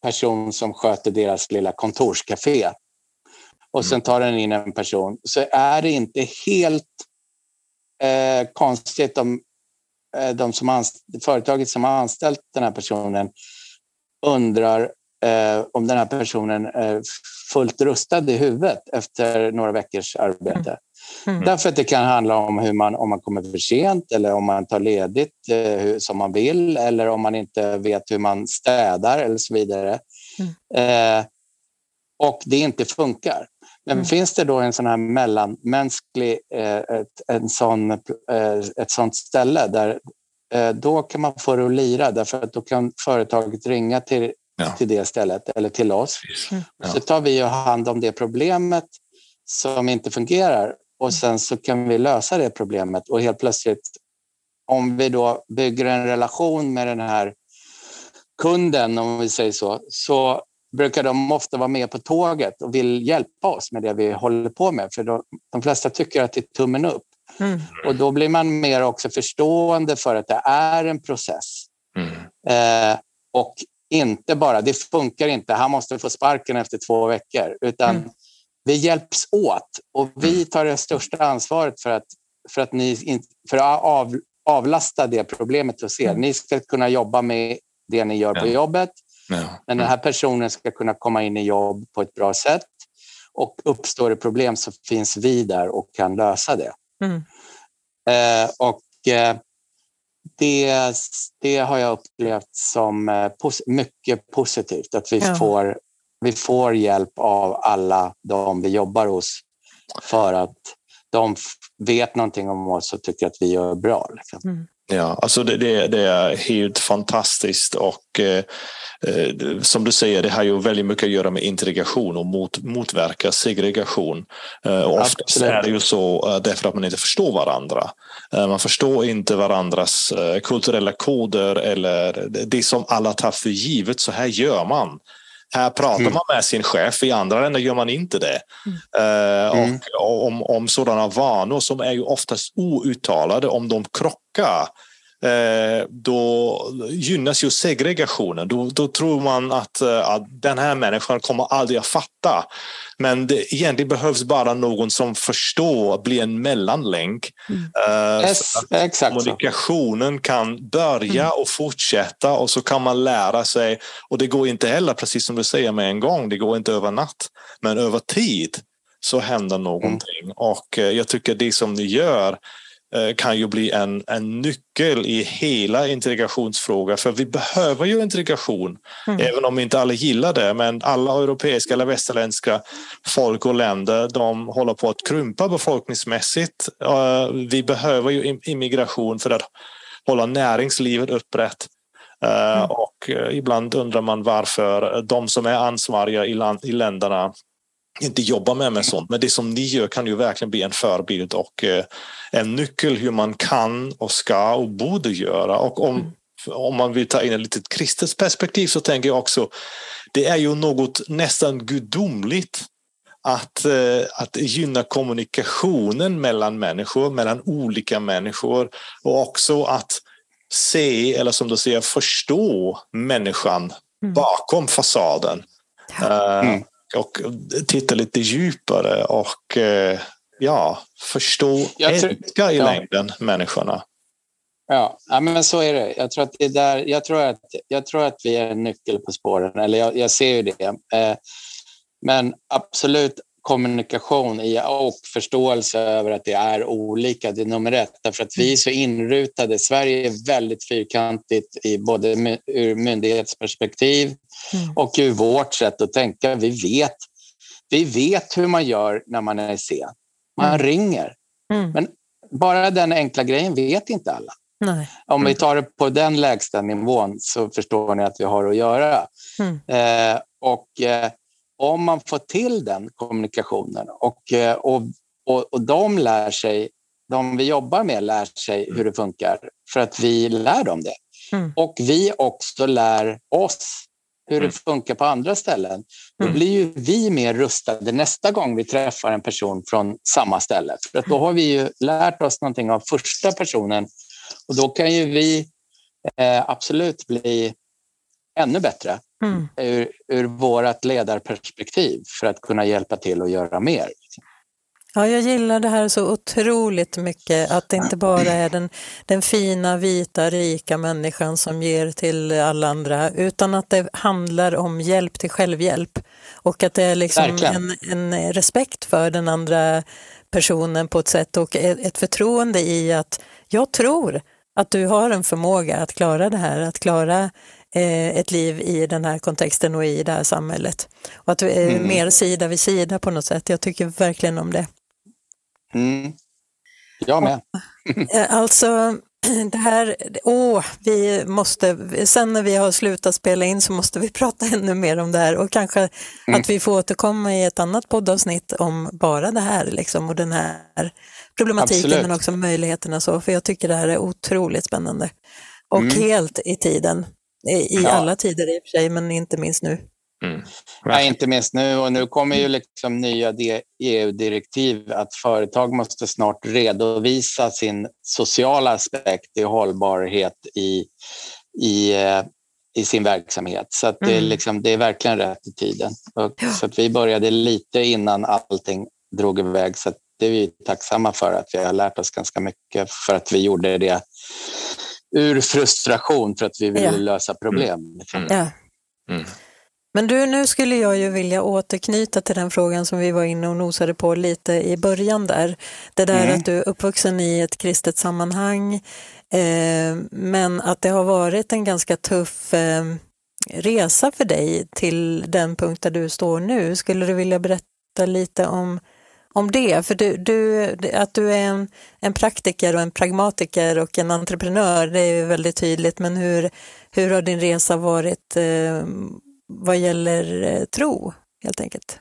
person som sköter deras lilla kontorscafé och sen mm. tar den in en person, så är det inte helt eh, konstigt om de som företaget som har anställt den här personen undrar eh, om den här personen är fullt rustad i huvudet efter några veckors arbete. Mm. Därför att det kan handla om hur man, om man kommer för sent eller om man tar ledigt eh, som man vill eller om man inte vet hur man städar eller så vidare. Mm. Eh, och det inte funkar. Men mm. finns det då en sån här mellanmänsklig, eh, ett, en sån, eh, ett sånt ställe där eh, då kan man få det att lira därför att då kan företaget ringa till, ja. till det stället eller till oss. Mm. Ja. Så tar vi hand om det problemet som inte fungerar och sen så kan vi lösa det problemet och helt plötsligt om vi då bygger en relation med den här kunden, om vi säger så, så brukar de ofta vara med på tåget och vill hjälpa oss med det vi håller på med. För de, de flesta tycker att det är tummen upp. Mm. Och då blir man mer också förstående för att det är en process. Mm. Eh, och inte bara, det funkar inte, han måste få sparken efter två veckor, utan mm. vi hjälps åt och vi mm. tar det största ansvaret för att, för att, ni, för att av, avlasta det problemet hos er. Mm. Ni ska kunna jobba med det ni gör på jobbet Ja. Men den här personen ska kunna komma in i jobb på ett bra sätt och uppstår det problem så finns vi där och kan lösa det. Mm. Eh, och eh, det, det har jag upplevt som eh, pos mycket positivt, att vi, ja. får, vi får hjälp av alla de vi jobbar hos för att de vet någonting om oss och tycker att vi gör bra. Liksom. Mm. Ja, alltså det, det, det, är helt fantastiskt och eh, eh, som du säger, det har ju väldigt mycket att göra med integration och mot, motverka segregation. Eh, och oftast är det ju så eh, därför att man inte förstår varandra. Eh, man förstår inte varandras eh, kulturella koder eller det som alla tar för givet, så här gör man. Här pratar mm. man med sin chef, i andra länder gör man inte det. Mm. Och om, om sådana vanor som är ju oftast outtalade, om de krockar Eh, då gynnas ju segregationen. Då, då tror man att, eh, att den här människan kommer aldrig att fatta. Men det egentligen behövs bara någon som förstår, blir en mellanlänk. Mm. Yes, exakt kommunikationen så. kan börja mm. och fortsätta och så kan man lära sig. Och det går inte heller, precis som du säger, med en gång. Det går inte över natt. Men över tid så händer någonting. Mm. Och jag tycker det som ni gör Eh, kan ju bli en, en nyckel i hela integrationsfrågan. För vi behöver ju integration, mm. även om inte alla gillar det. Men alla europeiska eller västerländska folk och länder de håller på att krympa befolkningsmässigt. Eh, vi behöver ju immigration för att hålla näringslivet upprätt. Eh, mm. Och ibland undrar man varför de som är ansvariga i, land, i länderna inte jobbar med, med sånt. Men det som ni gör kan ju verkligen bli en förebild och eh, en nyckel hur man kan och ska och borde göra. Och om, mm. om man vill ta in ett litet kristet perspektiv så tänker jag också det är ju något nästan gudomligt att, eh, att gynna kommunikationen mellan människor, mellan olika människor och också att se, eller som du säger, förstå människan mm. bakom fasaden. Eh, mm och titta lite djupare och eh, ja, förstå, älska i ja. längden människorna. Ja, ja, men så är det. Jag tror att, det där, jag tror att, jag tror att vi är en nyckel på spåren, eller jag, jag ser ju det. Eh, men absolut kommunikation och förståelse över att det är olika, det är nummer ett. Därför att vi är så inrutade. Sverige är väldigt fyrkantigt i både ur myndighetsperspektiv mm. och ur vårt sätt att tänka. Vi vet, vi vet hur man gör när man är sen. Man mm. ringer. Mm. Men bara den enkla grejen vet inte alla. Nej. Om vi tar det på den lägsta nivån så förstår ni att vi har att göra. Mm. Eh, och eh, om man får till den kommunikationen och, eh, och, och, och de lär sig, de vi jobbar med lär sig hur det funkar för att vi lär dem det. Mm. Och vi också lär oss hur det mm. funkar på andra ställen. Då mm. blir ju vi mer rustade nästa gång vi träffar en person från samma ställe. För att då har vi ju lärt oss någonting av första personen och då kan ju vi eh, absolut bli ännu bättre mm. ur, ur vårt ledarperspektiv för att kunna hjälpa till att göra mer. Ja, jag gillar det här så otroligt mycket, att det inte bara är den, den fina, vita, rika människan som ger till alla andra, utan att det handlar om hjälp till självhjälp och att det är liksom en, en, respekt för den andra personen på ett sätt och ett förtroende i att jag tror att du har en förmåga att klara det här, att klara ett liv i den här kontexten och i det här samhället. Och att vi är mm. mer sida vid sida på något sätt. Jag tycker verkligen om det. Mm. Jag med. Eh, alltså, det här, åh, vi måste, sen när vi har slutat spela in så måste vi prata ännu mer om det här och kanske mm. att vi får återkomma i ett annat poddavsnitt om bara det här liksom och den här problematiken Absolut. men också möjligheterna så, för jag tycker det här är otroligt spännande och mm. helt i tiden. I ja. alla tider i och för sig, men inte minst nu. Mm. Ja, inte minst nu. Och nu kommer ju liksom nya EU-direktiv att företag måste snart redovisa sin sociala aspekt i hållbarhet i, i, eh, i sin verksamhet. Så att det, är mm. liksom, det är verkligen rätt i tiden. Och, ja. Så att vi började lite innan allting drog iväg. Så det är vi tacksamma för att vi har lärt oss ganska mycket för att vi gjorde det ur frustration för att vi ville ja. lösa problem. Mm. Ja. Mm. Men du, nu skulle jag ju vilja återknyta till den frågan som vi var inne och nosade på lite i början där. Det där mm. att du är uppvuxen i ett kristet sammanhang, eh, men att det har varit en ganska tuff eh, resa för dig till den punkt där du står nu. Skulle du vilja berätta lite om om det. För du, du, att du är en, en praktiker och en pragmatiker och en entreprenör, det är väldigt tydligt. Men hur, hur har din resa varit eh, vad gäller eh, tro, helt enkelt?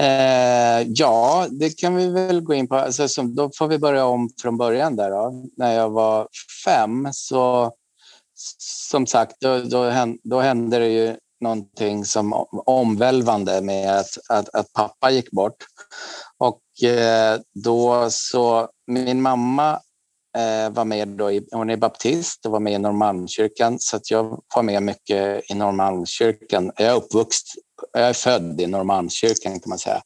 Eh, ja, det kan vi väl gå in på. Alltså, så, då får vi börja om från början. där då. När jag var fem så, som sagt, då, då, hände, då hände det ju någonting som omvälvande med att, att, att pappa gick bort. Och eh, då så, min mamma eh, var med då, i, hon är baptist och var med i Norrmalmskyrkan så att jag var med mycket i Norrmalmskyrkan. Jag är uppvuxen, jag är född i Norrmalmskyrkan kan man säga.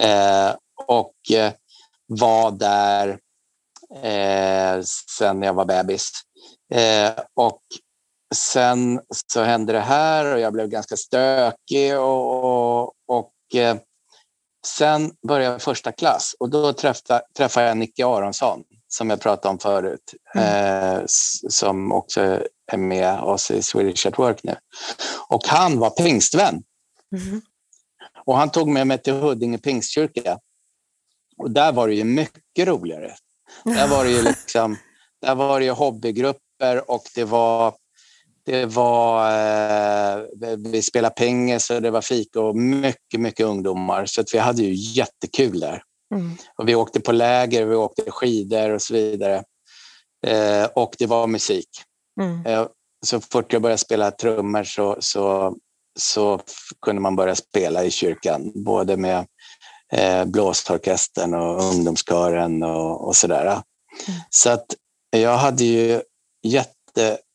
Eh, och eh, var där eh, sen jag var bebis. Eh, och sen så hände det här och jag blev ganska stökig och, och, och eh, sen började jag första klass och då träffade, träffade jag Nicke Aronsson som jag pratade om förut, mm. eh, som också är med oss i Swedish at Work nu. Och han var pingstvän. Mm. Och han tog med mig till Huddinge pingstkyrka. Och där var det ju mycket roligare. Där var det ju liksom, där var det ju hobbygrupper och det var det var, eh, vi spelade pengar och det var fika och mycket, mycket ungdomar. Så att vi hade ju jättekul där. Mm. Och vi åkte på läger, vi åkte skidor och så vidare. Eh, och det var musik. Mm. Eh, så fort jag började spela trummor så, så, så kunde man börja spela i kyrkan, både med eh, blåsorkestern och ungdomskören och, och sådär. Mm. Så att jag hade ju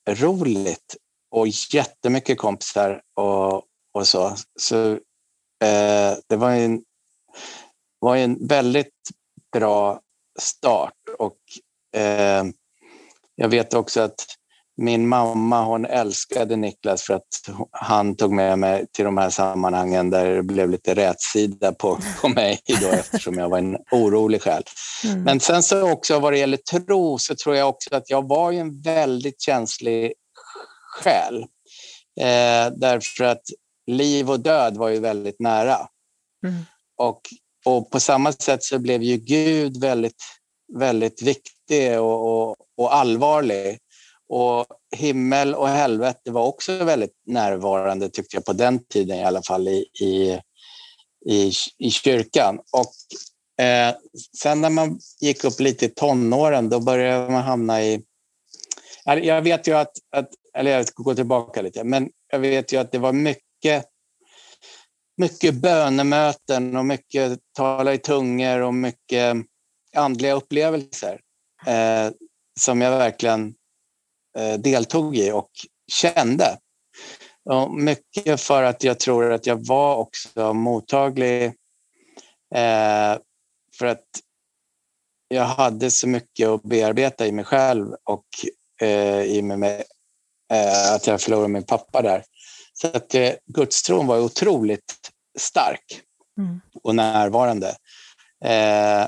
jätteroligt och jättemycket kompisar och, och så. Så eh, det var en var en väldigt bra start. Och, eh, jag vet också att min mamma hon älskade Niklas för att han tog med mig till de här sammanhangen där det blev lite rätsida på, på mig då, eftersom jag var en orolig själ. Mm. Men sen så också vad det gäller tro så tror jag också att jag var en väldigt känslig själ. Eh, därför att liv och död var ju väldigt nära. Mm. Och och på samma sätt så blev ju Gud väldigt, väldigt viktig och, och, och allvarlig. Och himmel och helvete var också väldigt närvarande tyckte jag på den tiden i alla fall i, i, i, i kyrkan. Och eh, sen när man gick upp lite i tonåren då började man hamna i... Jag vet ju att, att eller jag ska gå tillbaka lite, men jag vet ju att det var mycket mycket bönemöten och mycket tala i tungor och mycket andliga upplevelser eh, som jag verkligen deltog i och kände. Och mycket för att jag tror att jag var också mottaglig eh, för att jag hade så mycket att bearbeta i mig själv och eh, i mig, eh, att jag förlorade min pappa där. Så att eh, gudstron var otroligt stark mm. och närvarande. Eh,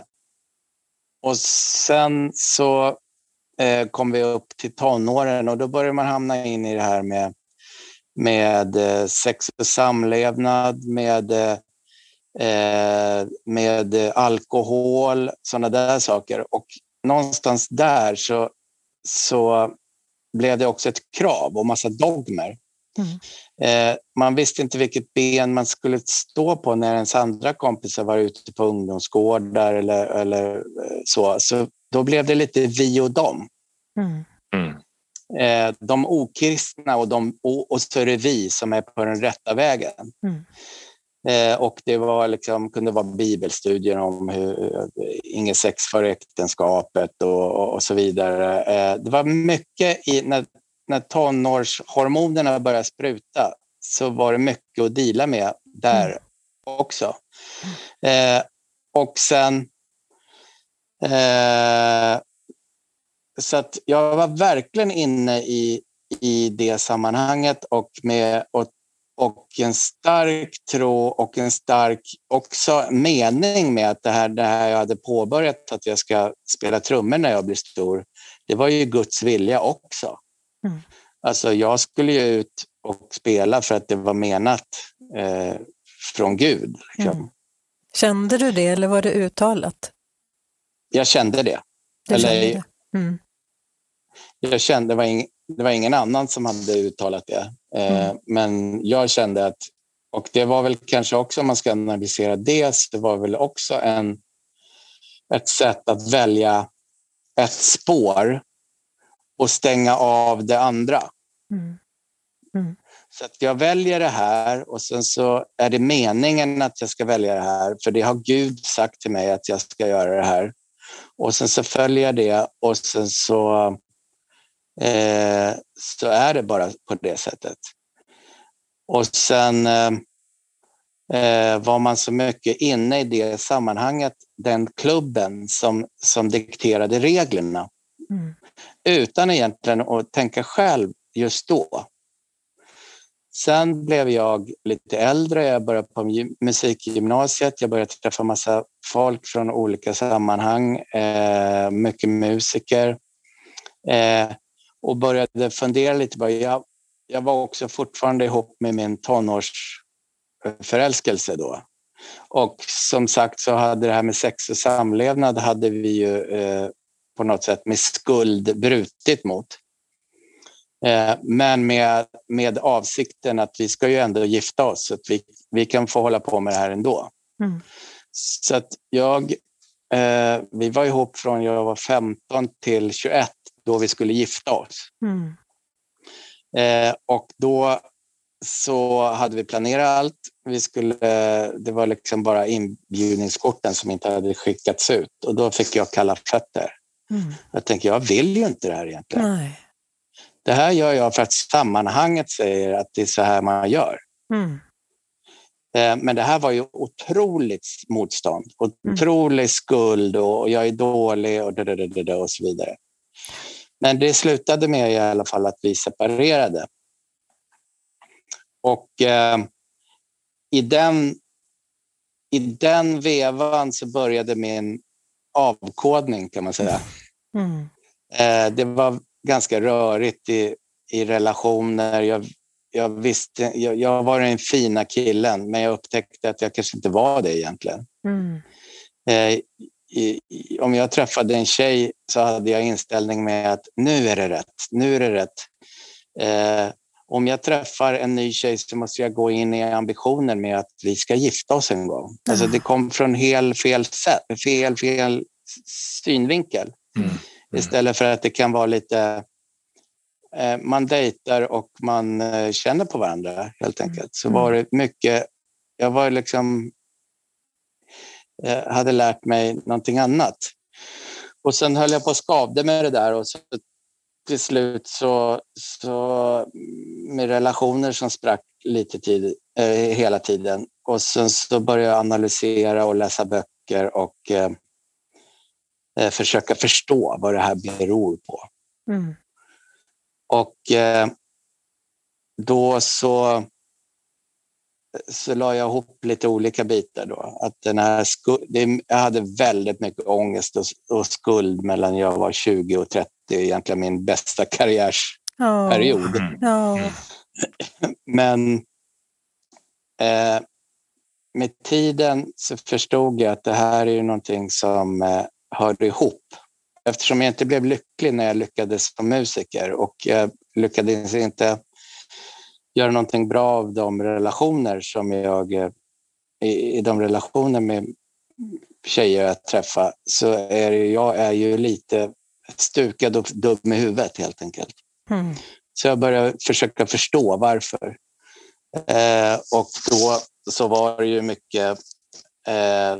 och sen så eh, kom vi upp till tonåren och då började man hamna in i det här med, med eh, sex och samlevnad, med, eh, med alkohol, sådana där saker. Och någonstans där så, så blev det också ett krav och massa dogmer. Mm. Eh, man visste inte vilket ben man skulle stå på när ens andra kompisar var ute på ungdomsgårdar eller, eller eh, så. Så då blev det lite vi och dem. Mm. Mm. Eh, de okristna och, de, och, så är det vi som är på den rätta vägen. Mm. Eh, och det var liksom, kunde vara bibelstudier om hur, inget sex före äktenskapet och, och, så vidare. Eh, det var mycket i, när när tonårshormonerna började spruta så var det mycket att dela med där mm. också. Eh, och sen... Eh, så att jag var verkligen inne i, i det sammanhanget och med och, och en stark tro och en stark också mening med att det här, det här jag hade påbörjat, att jag ska spela trummor när jag blir stor, det var ju Guds vilja också. Mm. Alltså jag skulle ju ut och spela för att det var menat eh, från Gud. Liksom. Mm. Kände du det eller var det uttalat? Jag kände det. Du eller, kände det. Mm. Jag kände, det var, ing, det var ingen annan som hade uttalat det. Eh, mm. Men jag kände att, och det var väl kanske också om man ska analysera det, så det var väl också en, ett sätt att välja ett spår och stänga av det andra. Mm. Mm. Så att jag väljer det här och sen så är det meningen att jag ska välja det här, för det har Gud sagt till mig att jag ska göra det här. Och sen så följer jag det och sen så, eh, så är det bara på det sättet. Och sen eh, var man så mycket inne i det sammanhanget, den klubben som, som dikterade reglerna. Mm. Utan egentligen att tänka själv just då. Sen blev jag lite äldre, jag började på musikgymnasiet, jag började träffa massa folk från olika sammanhang, eh, mycket musiker. Eh, och började fundera lite på, jag, jag var också fortfarande ihop med min tonårsförälskelse då. Och som sagt så hade det här med sex och samlevnad hade vi ju eh, på något sätt med skuld brutit mot. Eh, men med, med avsikten att vi ska ju ändå gifta oss så att vi, vi kan få hålla på med det här ändå. Mm. Så att jag, eh, vi var ihop från jag var 15 till 21 då vi skulle gifta oss. Mm. Eh, och då så hade vi planerat allt. Vi skulle, det var liksom bara inbjudningskorten som inte hade skickats ut och då fick jag kalla fötter. Mm. Jag tänkte, jag vill ju inte det här egentligen. Nej. Det här gör jag för att sammanhanget säger att det är så här man gör. Mm. Eh, men det här var ju otroligt motstånd, mm. otrolig mm. skuld och jag är dålig och, och så vidare. Men det slutade med i alla fall att vi separerade. Och eh, i, den, i den vevan så började min avkodning kan man säga. Mm. Eh, det var ganska rörigt i, i relationer. Jag, jag, visste, jag, jag, var den fina killen, men jag upptäckte att jag kanske inte var det egentligen. Mm. Eh, i, i, om jag träffade en tjej så hade jag inställning med att nu är det rätt, nu är det rätt. Eh, om jag träffar en ny tjej så måste jag gå in i ambitionen med att vi ska gifta oss en gång. Mm. Alltså det kom från helt fel sätt, fel, fel synvinkel. Mm. Mm. Istället för att det kan vara lite... Eh, man dejtar och man eh, känner på varandra helt mm. enkelt. Så var det mycket... Jag var liksom... Jag eh, hade lärt mig någonting annat. Och sen höll jag på att skavde med det där och så till slut så, så med relationer som sprack lite tid, eh, hela tiden. Och sen så började jag analysera och läsa böcker och eh, eh, försöka förstå vad det här beror på. Mm. Och eh, då så, så la jag ihop lite olika bitar. Då. Att den här det, jag hade väldigt mycket ångest och, och, skuld mellan jag var 20 och 30, egentligen min bästa karriärsperiod. Oh. Oh. Men eh, med tiden så förstod jag att det här är ju någonting som eh, hörde ihop. Eftersom jag inte blev lycklig när jag lyckades som musiker och jag lyckades inte göra någonting bra av de relationer som jag i, de relationer med tjejer jag träffar så är jag är ju lite stukad och dum i huvudet helt enkelt. Mm. Så jag började försöka förstå varför. Eh, och då så var det ju mycket eh,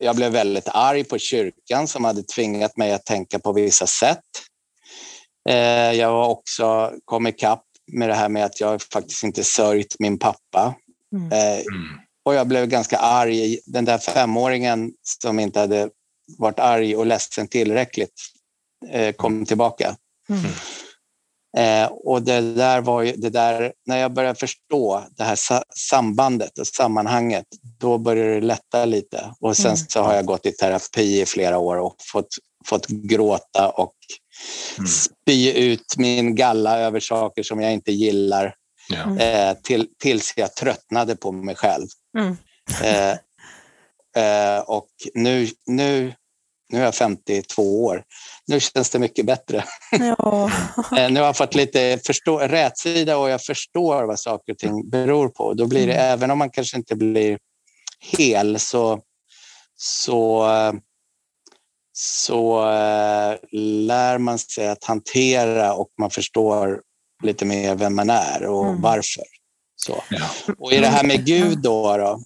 jag blev väldigt arg på kyrkan som hade tvingat mig att tänka på vissa sätt. Eh, jag var också kom ikapp med det här med att jag faktiskt inte sörjt min pappa. Mm. Eh, mm. Och jag blev ganska arg. Den där femåringen som inte hade varit arg och ledsen tillräckligt eh, kom tillbaka. Mm. Eh, och det där var ju, det där, när jag började förstå det här sambandet och sammanhanget, då började det lätta lite. Och sen mm. så har jag gått i terapi i flera år och fått, fått gråta och mm. spy ut min galla över saker som jag inte gillar. Ja. Eh, till, tills jag tröttnade på mig själv. Mm. Eh, eh och nu, nu nu är jag 52 år. Nu känns det mycket bättre. Ja. Eh, nu har jag fått lite förstå, rätsida och jag förstår vad saker och ting beror på. Då blir det, mm. även om man kanske inte blir hel, så, så, så äh, lär man sig att hantera och man förstår lite mer vem man är och mm. varför. Så. Ja. Och i det här med Gud då, då,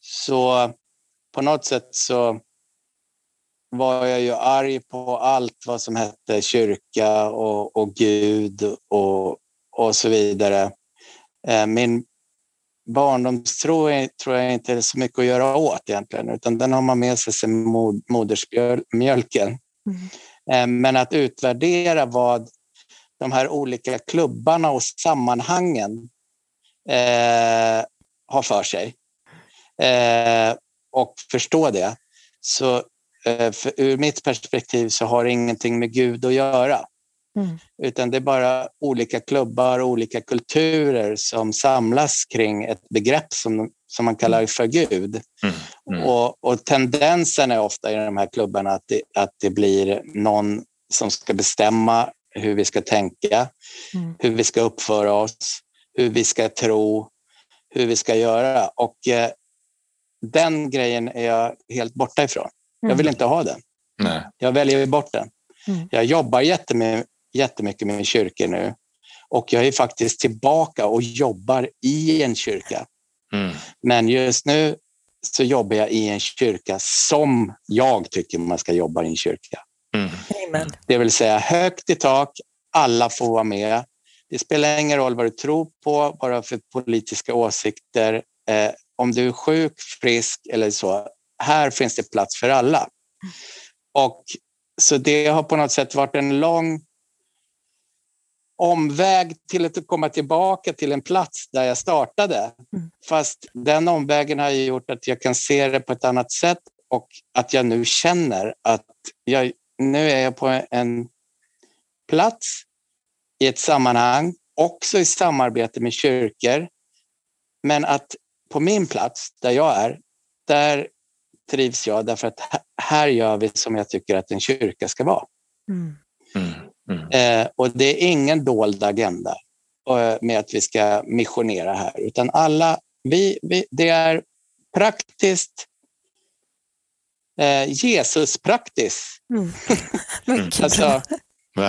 så på något sätt så var jag ju arg på allt vad som hette kyrka och, och Gud och, och så vidare. Eh, min barndomstro tror jag inte är så mycket att göra åt egentligen, utan den har man med sig sedan modersmjölken. Mm. Eh, men att utvärdera vad de här olika klubbarna och sammanhangen eh, har för sig eh, och förstå det. Så eh, ur mitt perspektiv så har det ingenting med Gud att göra. Mm. Utan det är bara olika klubbar och olika kulturer som samlas kring ett begrepp som, som man kallar för Gud. Mm. Mm. Och, och, tendensen är ofta i de här klubbarna att det, att det blir någon som ska bestämma hur vi ska tänka, mm. hur vi ska uppföra oss, hur vi ska tro, hur vi ska göra. Och eh, den grejen är jag helt borta ifrån. Jag vill mm. inte ha den. Nej. Jag väljer bort den. Mm. Jag jobbar jättemycket, jättemycket med kyrkor nu och jag är faktiskt tillbaka och jobbar i en kyrka. Mm. Men just nu så jobbar jag i en kyrka som jag tycker man ska jobba i en kyrka. Mm. Det vill säga högt i tak, alla får vara med. Det spelar ingen roll vad du tror på, bara för politiska åsikter. Eh, om du är sjuk, frisk eller så, här finns det plats för alla. Och så det har på något sätt varit en lång omväg till att komma tillbaka till en plats där jag startade. Mm. Fast den omvägen har gjort att jag kan se det på ett annat sätt och att jag nu känner att jag, nu är jag på en plats i ett sammanhang, också i samarbete med kyrkor. Men att på min plats, där jag är, där trivs jag därför att här gör vi som jag tycker att en kyrka ska vara. Mm. Mm. mm. Eh, och det är ingen dold agenda eh, med att vi ska missionera här, utan alla, vi, vi, det är praktiskt, eh, Jesus-praktiskt. Mm. alltså,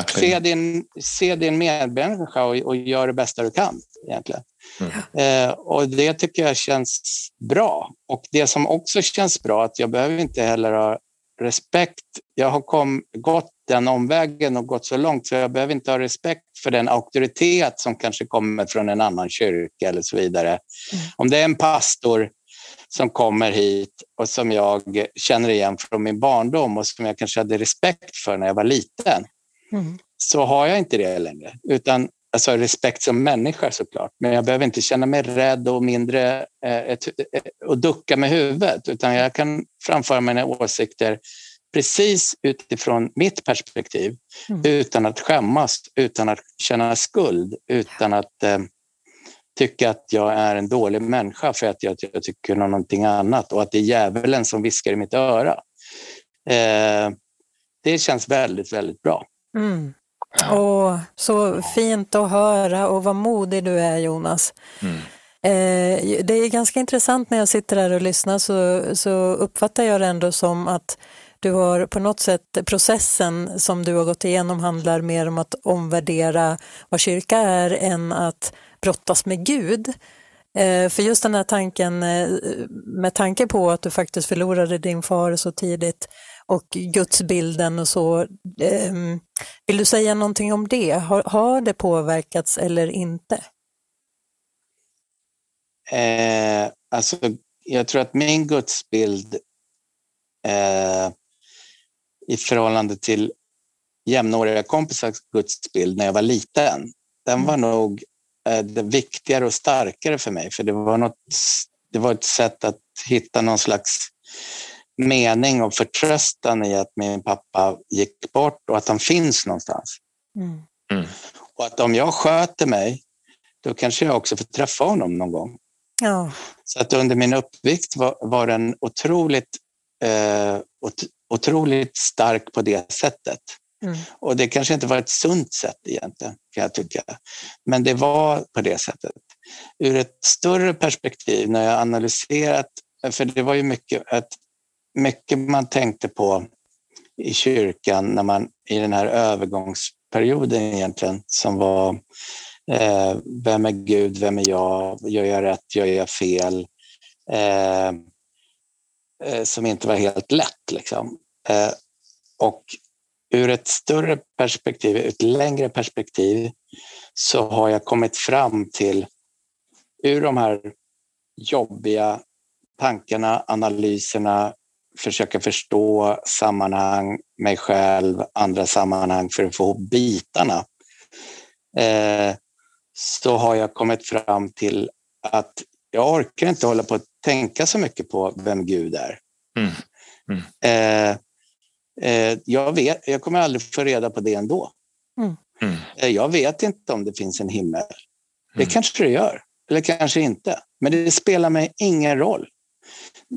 se, din, se din medmänniska och, och gör det bästa du kan egentligen. Mm. Eh, och det tycker jag känns bra. Och det som också känns bra, att jag behöver inte heller ha respekt. Jag har kom, gått den omvägen och gått så långt så jag behöver inte ha respekt för den auktoritet som kanske kommer från en annan kyrka eller så vidare. Mm. Om det är en pastor som kommer hit och som jag känner igen från min barndom och som jag kanske hade respekt för när jag var liten, mm. så har jag inte det längre. Utan alltså respekt som människa såklart, men jag behöver inte känna mig rädd och mindre eh, ett, eh, och ducka med huvudet, utan jag kan framföra mina åsikter precis utifrån mitt perspektiv, mm. utan att skämmas, utan att känna skuld, utan att eh, tycka att jag är en dålig människa för att jag, jag tycker någonting annat och att det är djävulen som viskar i mitt öra. Eh, det känns väldigt, väldigt bra. Mm. Åh, så fint att höra och vad modig du är Jonas. Mm. Eh, det är ganska intressant när jag sitter här och lyssnar så, så uppfattar jag det ändå som att du har på något sätt processen som du har gått igenom handlar mer om att omvärdera vad kyrka är än att brottas med Gud. Eh, för just den här tanken, eh, med tanke på att du faktiskt förlorade din far så tidigt, och gudsbilden och så. Ehm, vill du säga någonting om det? Har, har det påverkats eller inte? Eh, alltså, jag tror att min gudsbild eh, i förhållande till jämnåriga kompisars gudsbild när jag var liten, den var mm. nog eh, viktigare och starkare för mig. För det var, något, det var ett sätt att hitta någon slags mening och förtröstan i att min pappa gick bort och att han finns någonstans. Mm. Mm. Och att om jag sköter mig, då kanske jag också får träffa honom någon gång. Ja. Så att under min uppväxt var, var den otroligt, eh, ot, otroligt stark på det sättet. Mm. Och det kanske inte var ett sunt sätt egentligen, kan jag tycka. Men det var på det sättet. Ur ett större perspektiv, när jag analyserat, för det var ju mycket att mycket man tänkte på i kyrkan när man i den här övergångsperioden egentligen som var Eh, vem är Gud? Vem är jag? Gör jag rätt? Gör jag fel? Eh, eh, som inte var helt lätt. Liksom. Eh, och ur ett större perspektiv, ett längre perspektiv, så har jag kommit fram till, ur de här jobbiga tankarna, analyserna, försöka förstå sammanhang, mig själv, andra sammanhang för att få ihop bitarna. Eh, så har jag kommit fram till att jag orkar inte hålla på att tänka så mycket på vem Gud är. Mm. Mm. Eh, eh, jag, vet, jag kommer aldrig få reda på det ändå. Mm. mm. Eh, jag vet inte om det finns en himmel. Det mm. kanske det gör, eller kanske inte. Men det spelar mig ingen roll.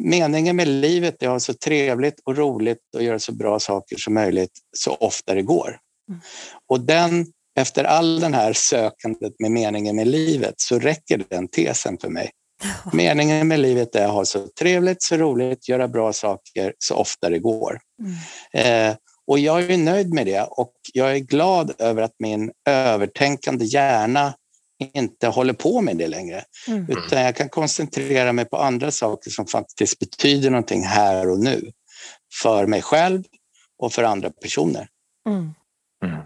Meningen med livet är att ha så trevligt och roligt och göra så bra saker som möjligt så ofta det går. Mm. Och den efter all den här sökandet med meningen med livet så räcker den tesen för mig. Meningen med livet är att ha så trevligt, så roligt, göra bra saker så ofta det går. Mm. Eh, och jag är nöjd med det och jag är glad över att min övertänkande hjärna inte håller på med det längre. Mm. Utan jag kan koncentrera mig på andra saker som faktiskt betyder någonting här och nu. För mig själv och för andra personer. Mm. mm.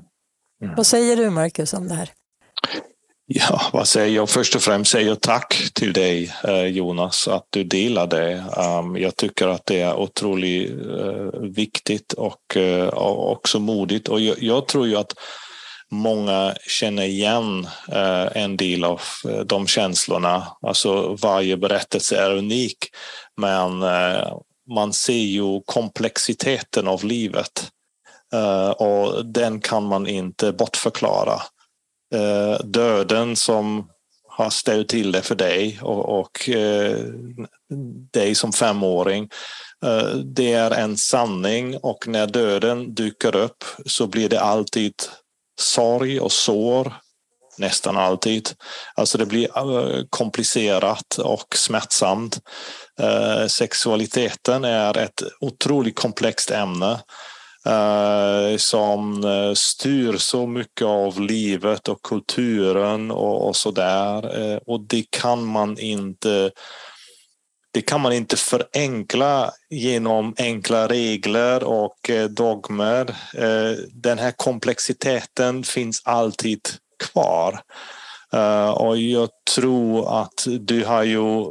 Mm. Vad säger du Marcus om det här? Ja, vad säger jag? Först och främst säger jag tack till dig eh, Jonas att du delar det. Um, jag tycker att det är otroligt uh, viktigt och uh, också modigt och jag, jag, tror ju att många känner igen eh, en del av eh, de känslorna. Alltså varje berättelse är unik men eh, man ser ju komplexiteten av livet och den kan man inte bortförklara. Döden som har ställt till det för dig och, och eh, dig som femåring. Det är en sanning och när döden dyker upp så blir det alltid sorg och sår. Nästan alltid. Alltså det blir eh, komplicerat och smärtsamt. Eh, sexualiteten är ett otroligt komplext ämne eh, som styr så mycket av livet och kulturen och, och så där. Och det kan man inte det kan man inte förenkla genom enkla regler och eh, dogmer. Eh, den här komplexiteten finns alltid kvar. Eh, och jag tror att du har ju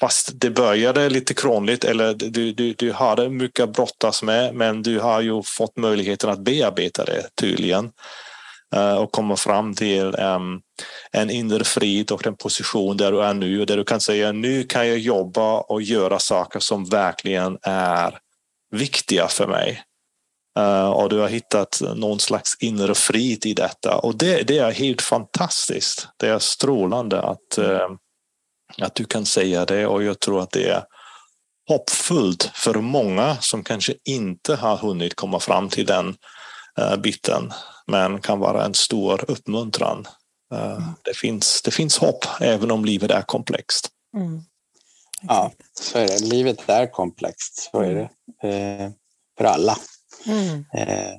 fast det började lite krångligt eller du, du, du hade mycket att brottas med men du har ju fått möjligheten att bearbeta det tydligen Eh, och komma fram till um, en inre frid och den position där du är nu och där du kan säga nu kan jag jobba och göra saker som verkligen är viktiga för mig. Uh, och du har hittat någon slags inre frid i detta och det, det är helt fantastiskt. Det är strålande att uh, att du kan säga det och jag tror att det är hoppfullt för många som kanske inte har hunnit komma fram till den uh, biten men kan vara en stor uppmuntran. Uh, mm. det, finns, det finns hopp även om livet är komplext. Mm. Ja, så är det. Livet är komplext, så är det. Eh, för alla. Mm. Eh,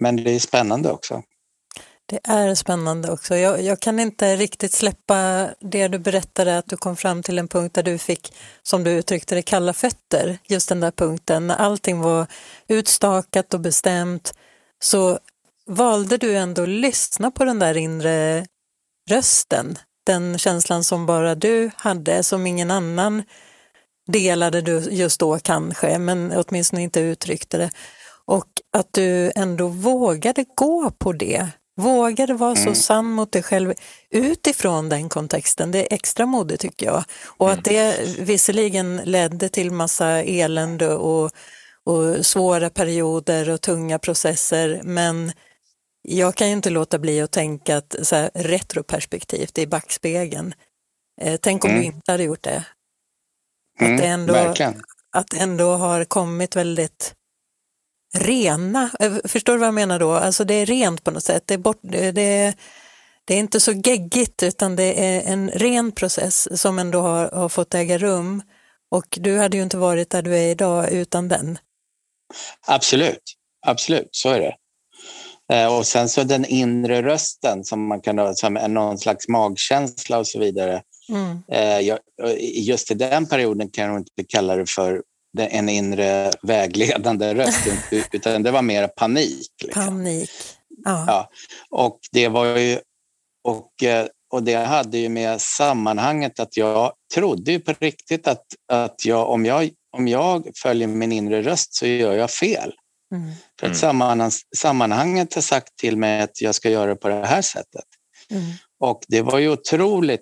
men det är spännande också. Det är spännande också. Jag, jag, kan inte riktigt släppa det du berättade att du kom fram till en punkt där du fick, som du uttryckte det, kalla fötter. Just den där punkten när allting var utstakat och bestämt så valde du ändå att lyssna på den där inre rösten. Den känslan som bara du hade, som ingen annan delade du just då kanske, men åtminstone inte uttryckte det. Och att du ändå vågade gå på det Vågade vara mm. så sann mot dig själv utifrån den kontexten, det är extra modigt tycker jag. Och att mm. det visserligen ledde till massa elände och, och svåra perioder och tunga processer, men jag kan ju inte låta bli att tänka att så här, retroperspektivt i backspegeln. Eh, tänk om mm. du inte hade gjort det. Att, mm, det ändå, att det ändå har kommit väldigt rena. Eh, förstår du vad jag menar då? Alltså det är rent på något sätt. Det är, bort, det är, det är inte så geggigt utan det är en ren process som ändå har, har fått äga rum. Och du hade ju inte varit där du är idag utan den. Absolut, absolut, så är det. Eh, och sen så den inre rösten som man kan ha som någon slags magkänsla och så vidare. Mm. Eh, just i den perioden kan jag inte kalla det för en inre vägledande röst, utan det var mer panik. Liksom. Panik. Ja. ja. Och det var ju, och, och det hade ju med sammanhanget att jag trodde ju på riktigt att, att jag, om, jag, om jag följer min inre röst så gör jag fel. Mm. För att mm. sammanhang, sammanhanget har sagt till mig att jag ska göra det på det här sättet. Mm. Och det var ju otroligt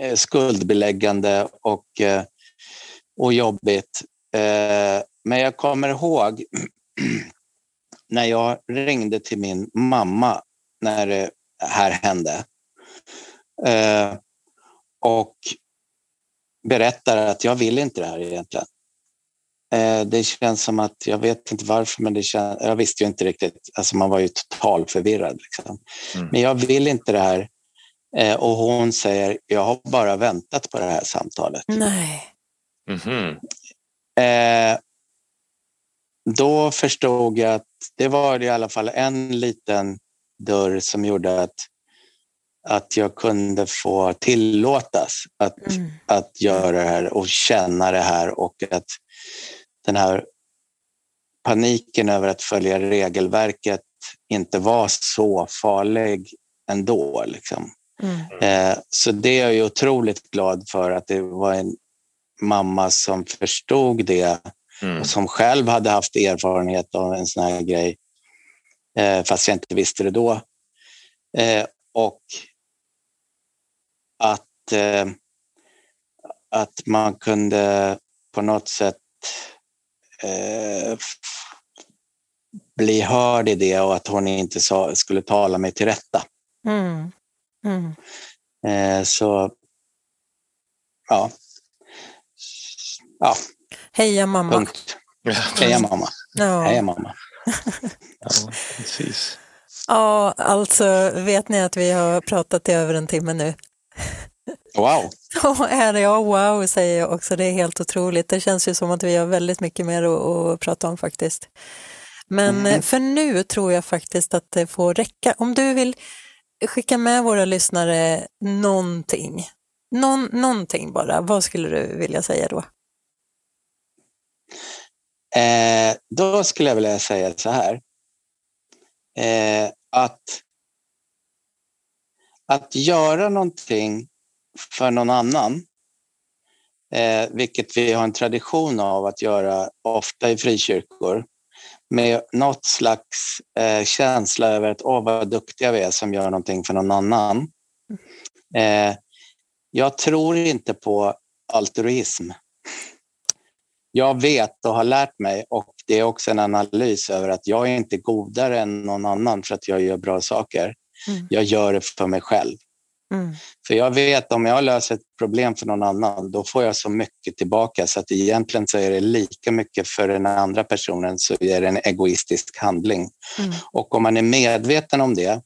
eh, skuldbeläggande och, eh, och jobbigt. Men jag kommer ihåg när jag ringde till min mamma när det här hände eh, och berättade att jag vill inte det här egentligen. Eh, det känns som att, jag vet inte varför, men det känns, jag visste ju inte riktigt. Alltså man var ju totalt förvirrad. Liksom. Mm. Men jag vill inte det här. Eh, och hon säger, jag har bara väntat på det här samtalet. Nej. Mm -hmm. Eh, då förstod jag att det var i alla fall en liten dörr som gjorde att, att jag kunde få tillåtas att, mm. att göra det här och känna det här och att den här paniken över att följa regelverket inte var så farlig ändå. Liksom. Mm. Eh, så det är jag otroligt glad för att det var en mamma som förstod det mm. och som själv hade haft erfarenhet av en sån här grej, eh, fast jag inte visste det då. Eh, och att, eh, att man kunde på något sätt eh, bli hörd i det och att hon inte sa, skulle tala mig till rätta. Mm. Mm. Eh, så, ja. Ja. Heja mamma. Punkt. Heja mamma. Ja. Heja mamma. ja, precis. Ja, alltså vet ni att vi har pratat i över en timme nu? Wow! Ja, är det, ja, wow säger jag också. Det är helt otroligt. Det känns ju som att vi har väldigt mycket mer att, att prata om faktiskt. Men mm. för nu tror jag faktiskt att det får räcka. Om du vill skicka med våra lyssnare någonting, Någon, någonting bara, vad skulle du vilja säga då? Eh, då skulle jag vilja säga så här. Eh, att, att göra någonting för någon annan, eh, vilket vi har en tradition av att göra ofta i frikyrkor, med något slags eh, känsla över att åh vad duktiga vi är som gör någonting för någon annan. Eh, jag tror inte på altruism jag vet och har lärt mig och det är också en analys över att jag är inte godare än någon annan för att jag gör bra saker. Mm. Jag gör det för mig själv. Mm. För jag vet om jag löser ett problem för någon annan, då får jag så mycket tillbaka så att egentligen så är det lika mycket för den andra personen så är det en egoistisk handling. Mm. Och om man är medveten om det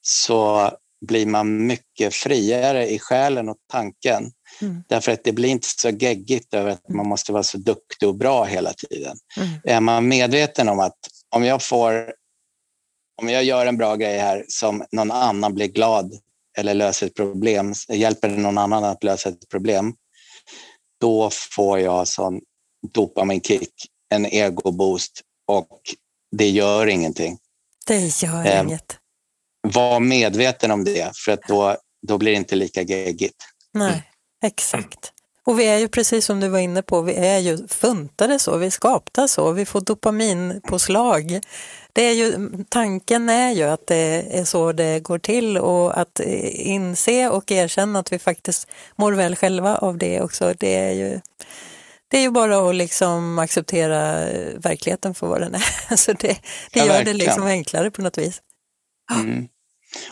så blir man mycket friare i själen och tanken Mm. Därför att det blir inte så geggigt över att man måste vara så duktig och bra hela tiden. Mm. Är man medveten om att om jag får om jag gör en bra grej här som någon annan blir glad eller löser ett problem, hjälper någon annan att lösa ett problem, då får jag sån dopaminkick, en egoboost och det gör ingenting. Det gör eh, inget. Var medveten om det, för att då, då blir det inte lika geggigt. Nej. Exakt. Och vi är ju precis som du var inne på, vi är ju funtade så, vi är skapta så, vi får dopaminpåslag. Det är ju, tanken är ju att det är så det går till och att inse och erkänna att vi faktiskt mår väl själva av det också. Det är ju, det är ju bara att liksom acceptera verkligheten för vad den är. Så det, det gör det liksom enklare på något vis. Mm.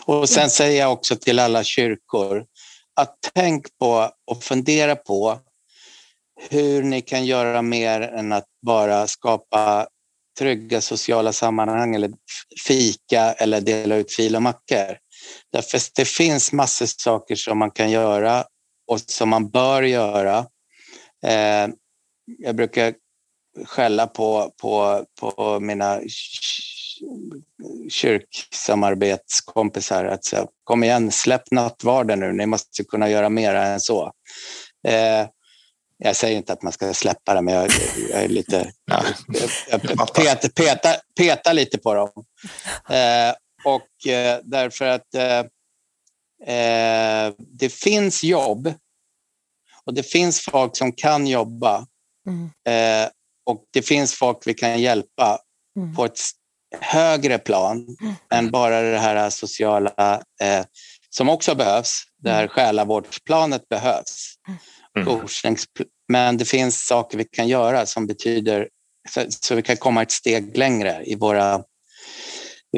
Och sen säger jag också till alla kyrkor, att tänk på och fundera på hur ni kan göra mer än att bara skapa trygga sociala sammanhang eller fika eller dela ut fil och mackor. Därför det finns massor av saker som man kan göra och som man bör göra. Eh, jag brukar skälla på, på, på mina kyrksamarbetskompisar att säga, kom igen, släpp nattvarden nu, ni måste kunna göra mer än så. Eh, jag säger inte att man ska släppa det, men jag, jag är lite... jag, jag peta, peta, peta, lite på dem. Eh, och eh, därför att eh, eh, det finns jobb och det finns folk som kan jobba. Mm. Eh, och det finns folk vi kan hjälpa mm. på ett högre plan mm. än bara det här sociala eh, som också behövs. Det här mm. själavårdsplanet behövs. Mm. Men det finns saker vi kan göra som betyder så, så vi kan komma ett steg längre i våra,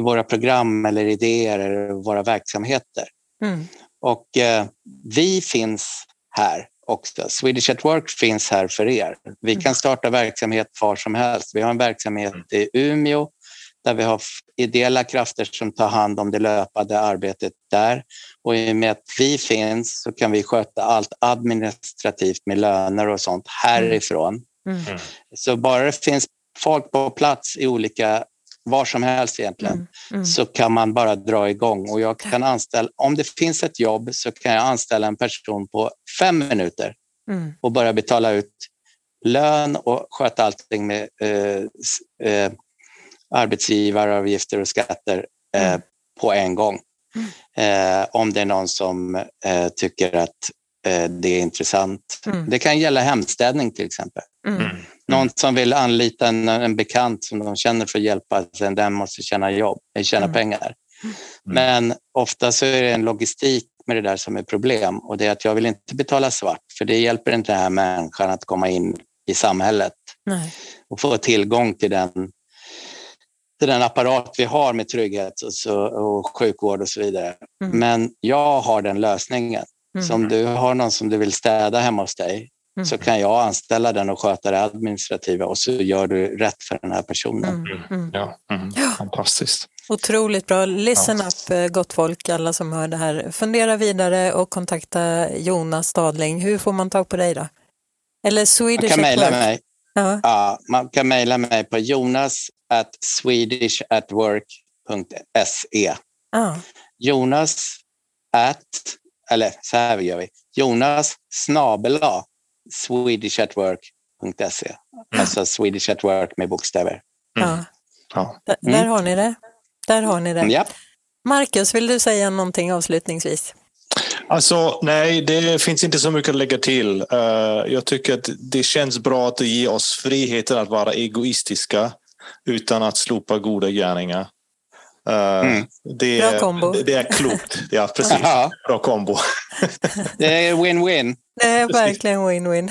i våra program eller idéer eller våra verksamheter. Mm. Och eh, vi finns här också. Swedish at Work finns här för er. Vi kan starta verksamhet var som helst. Vi har en verksamhet i Umeå där vi har ideella krafter som tar hand om det löpande arbetet där. Och i och med att vi finns så kan vi sköta allt administrativt med löner och sånt härifrån. Mm. Mm. Så bara det finns folk på plats i olika var som helst egentligen, mm. Mm. så kan man bara dra igång. Och jag kan anställa, om det finns ett jobb så kan jag anställa en person på fem minuter mm. och börja betala ut lön och sköta allting med eh, eh, arbetsgivaravgifter och skatter eh, mm. på en gång. Mm. Eh, om det är någon som eh, tycker att eh, det är intressant. Mm. Det kan gälla hemstädning till exempel. Mm. Mm. Någon som vill anlita en, en bekant som de känner för att hjälpa, sen den måste tjäna jobb, tjäna pengar. Men ofta så är det en logistik med det där som är problem och det är att jag vill inte betala svart för det hjälper inte den här människan att komma in i samhället Nej. och få tillgång till den den apparat vi har med trygghet och, så, och sjukvård och så vidare. Mm. Men jag har den lösningen. Mm. Så om du har någon som du vill städa hemma hos dig mm. så kan jag anställa den och sköta det administrativa och så gör du rätt för den här personen. Mm. Mm. Mm. Ja. ja. Fantastiskt. Otroligt bra. Listen ja. up eh, gott folk, alla som hör det här. Fundera vidare och kontakta Jonas Stadling. Hur får man tag på dig då? Eller Swedish Man kan mejla mig. Ja. ja. man kan mejla mig på jonas at swedishatwork.se. Ah. Jonas at, eller så här gör vi, Jonas snabela swedishatwork.se. Alltså Swedish at work med bokstäver. Mm. Ja. Mm. Där har ni det. Där har ni det. Ja. Marcus, vill du säga någonting avslutningsvis? Alltså, nej, det finns inte så mycket att lägga till. Uh, jag tycker att det känns bra att det ger oss friheten att vara egoistiska utan att slopa goda gärningar. Uh, mm. det, Bra kombo. Det, det, är klokt. Ja, precis. Bra kombo. Det är win-win. Det är verkligen win-win.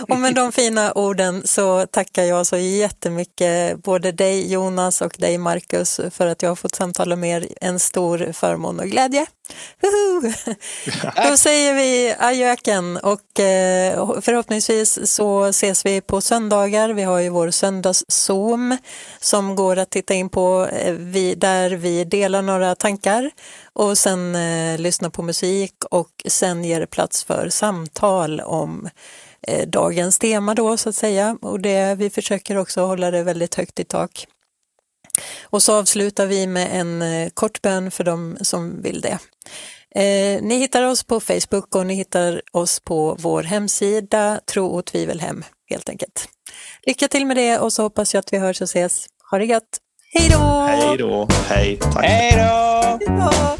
och med de fina orden så tackar jag så jättemycket både dig Jonas och dig Marcus för att jag har fått samtala med er. En stor förmån och glädje. Då säger vi adjöken och eh, förhoppningsvis så ses vi på söndagar. Vi har ju vår söndags-zoom som går att titta in på eh, där vi delar några tankar och sen eh, lyssna på musik och sen ger det plats för samtal om eh, dagens tema då så att säga och det, vi försöker också hålla det väldigt högt i tak. Och så avslutar vi med en eh, kort bön för de som vill det. Eh, ni hittar oss på Facebook och ni hittar oss på vår hemsida Tro och tvivelhem helt enkelt. Lycka till med det och så hoppas jag att vi hörs och ses. Ha det gött! Hej då! Hej då! Hej! Tack! Hej då!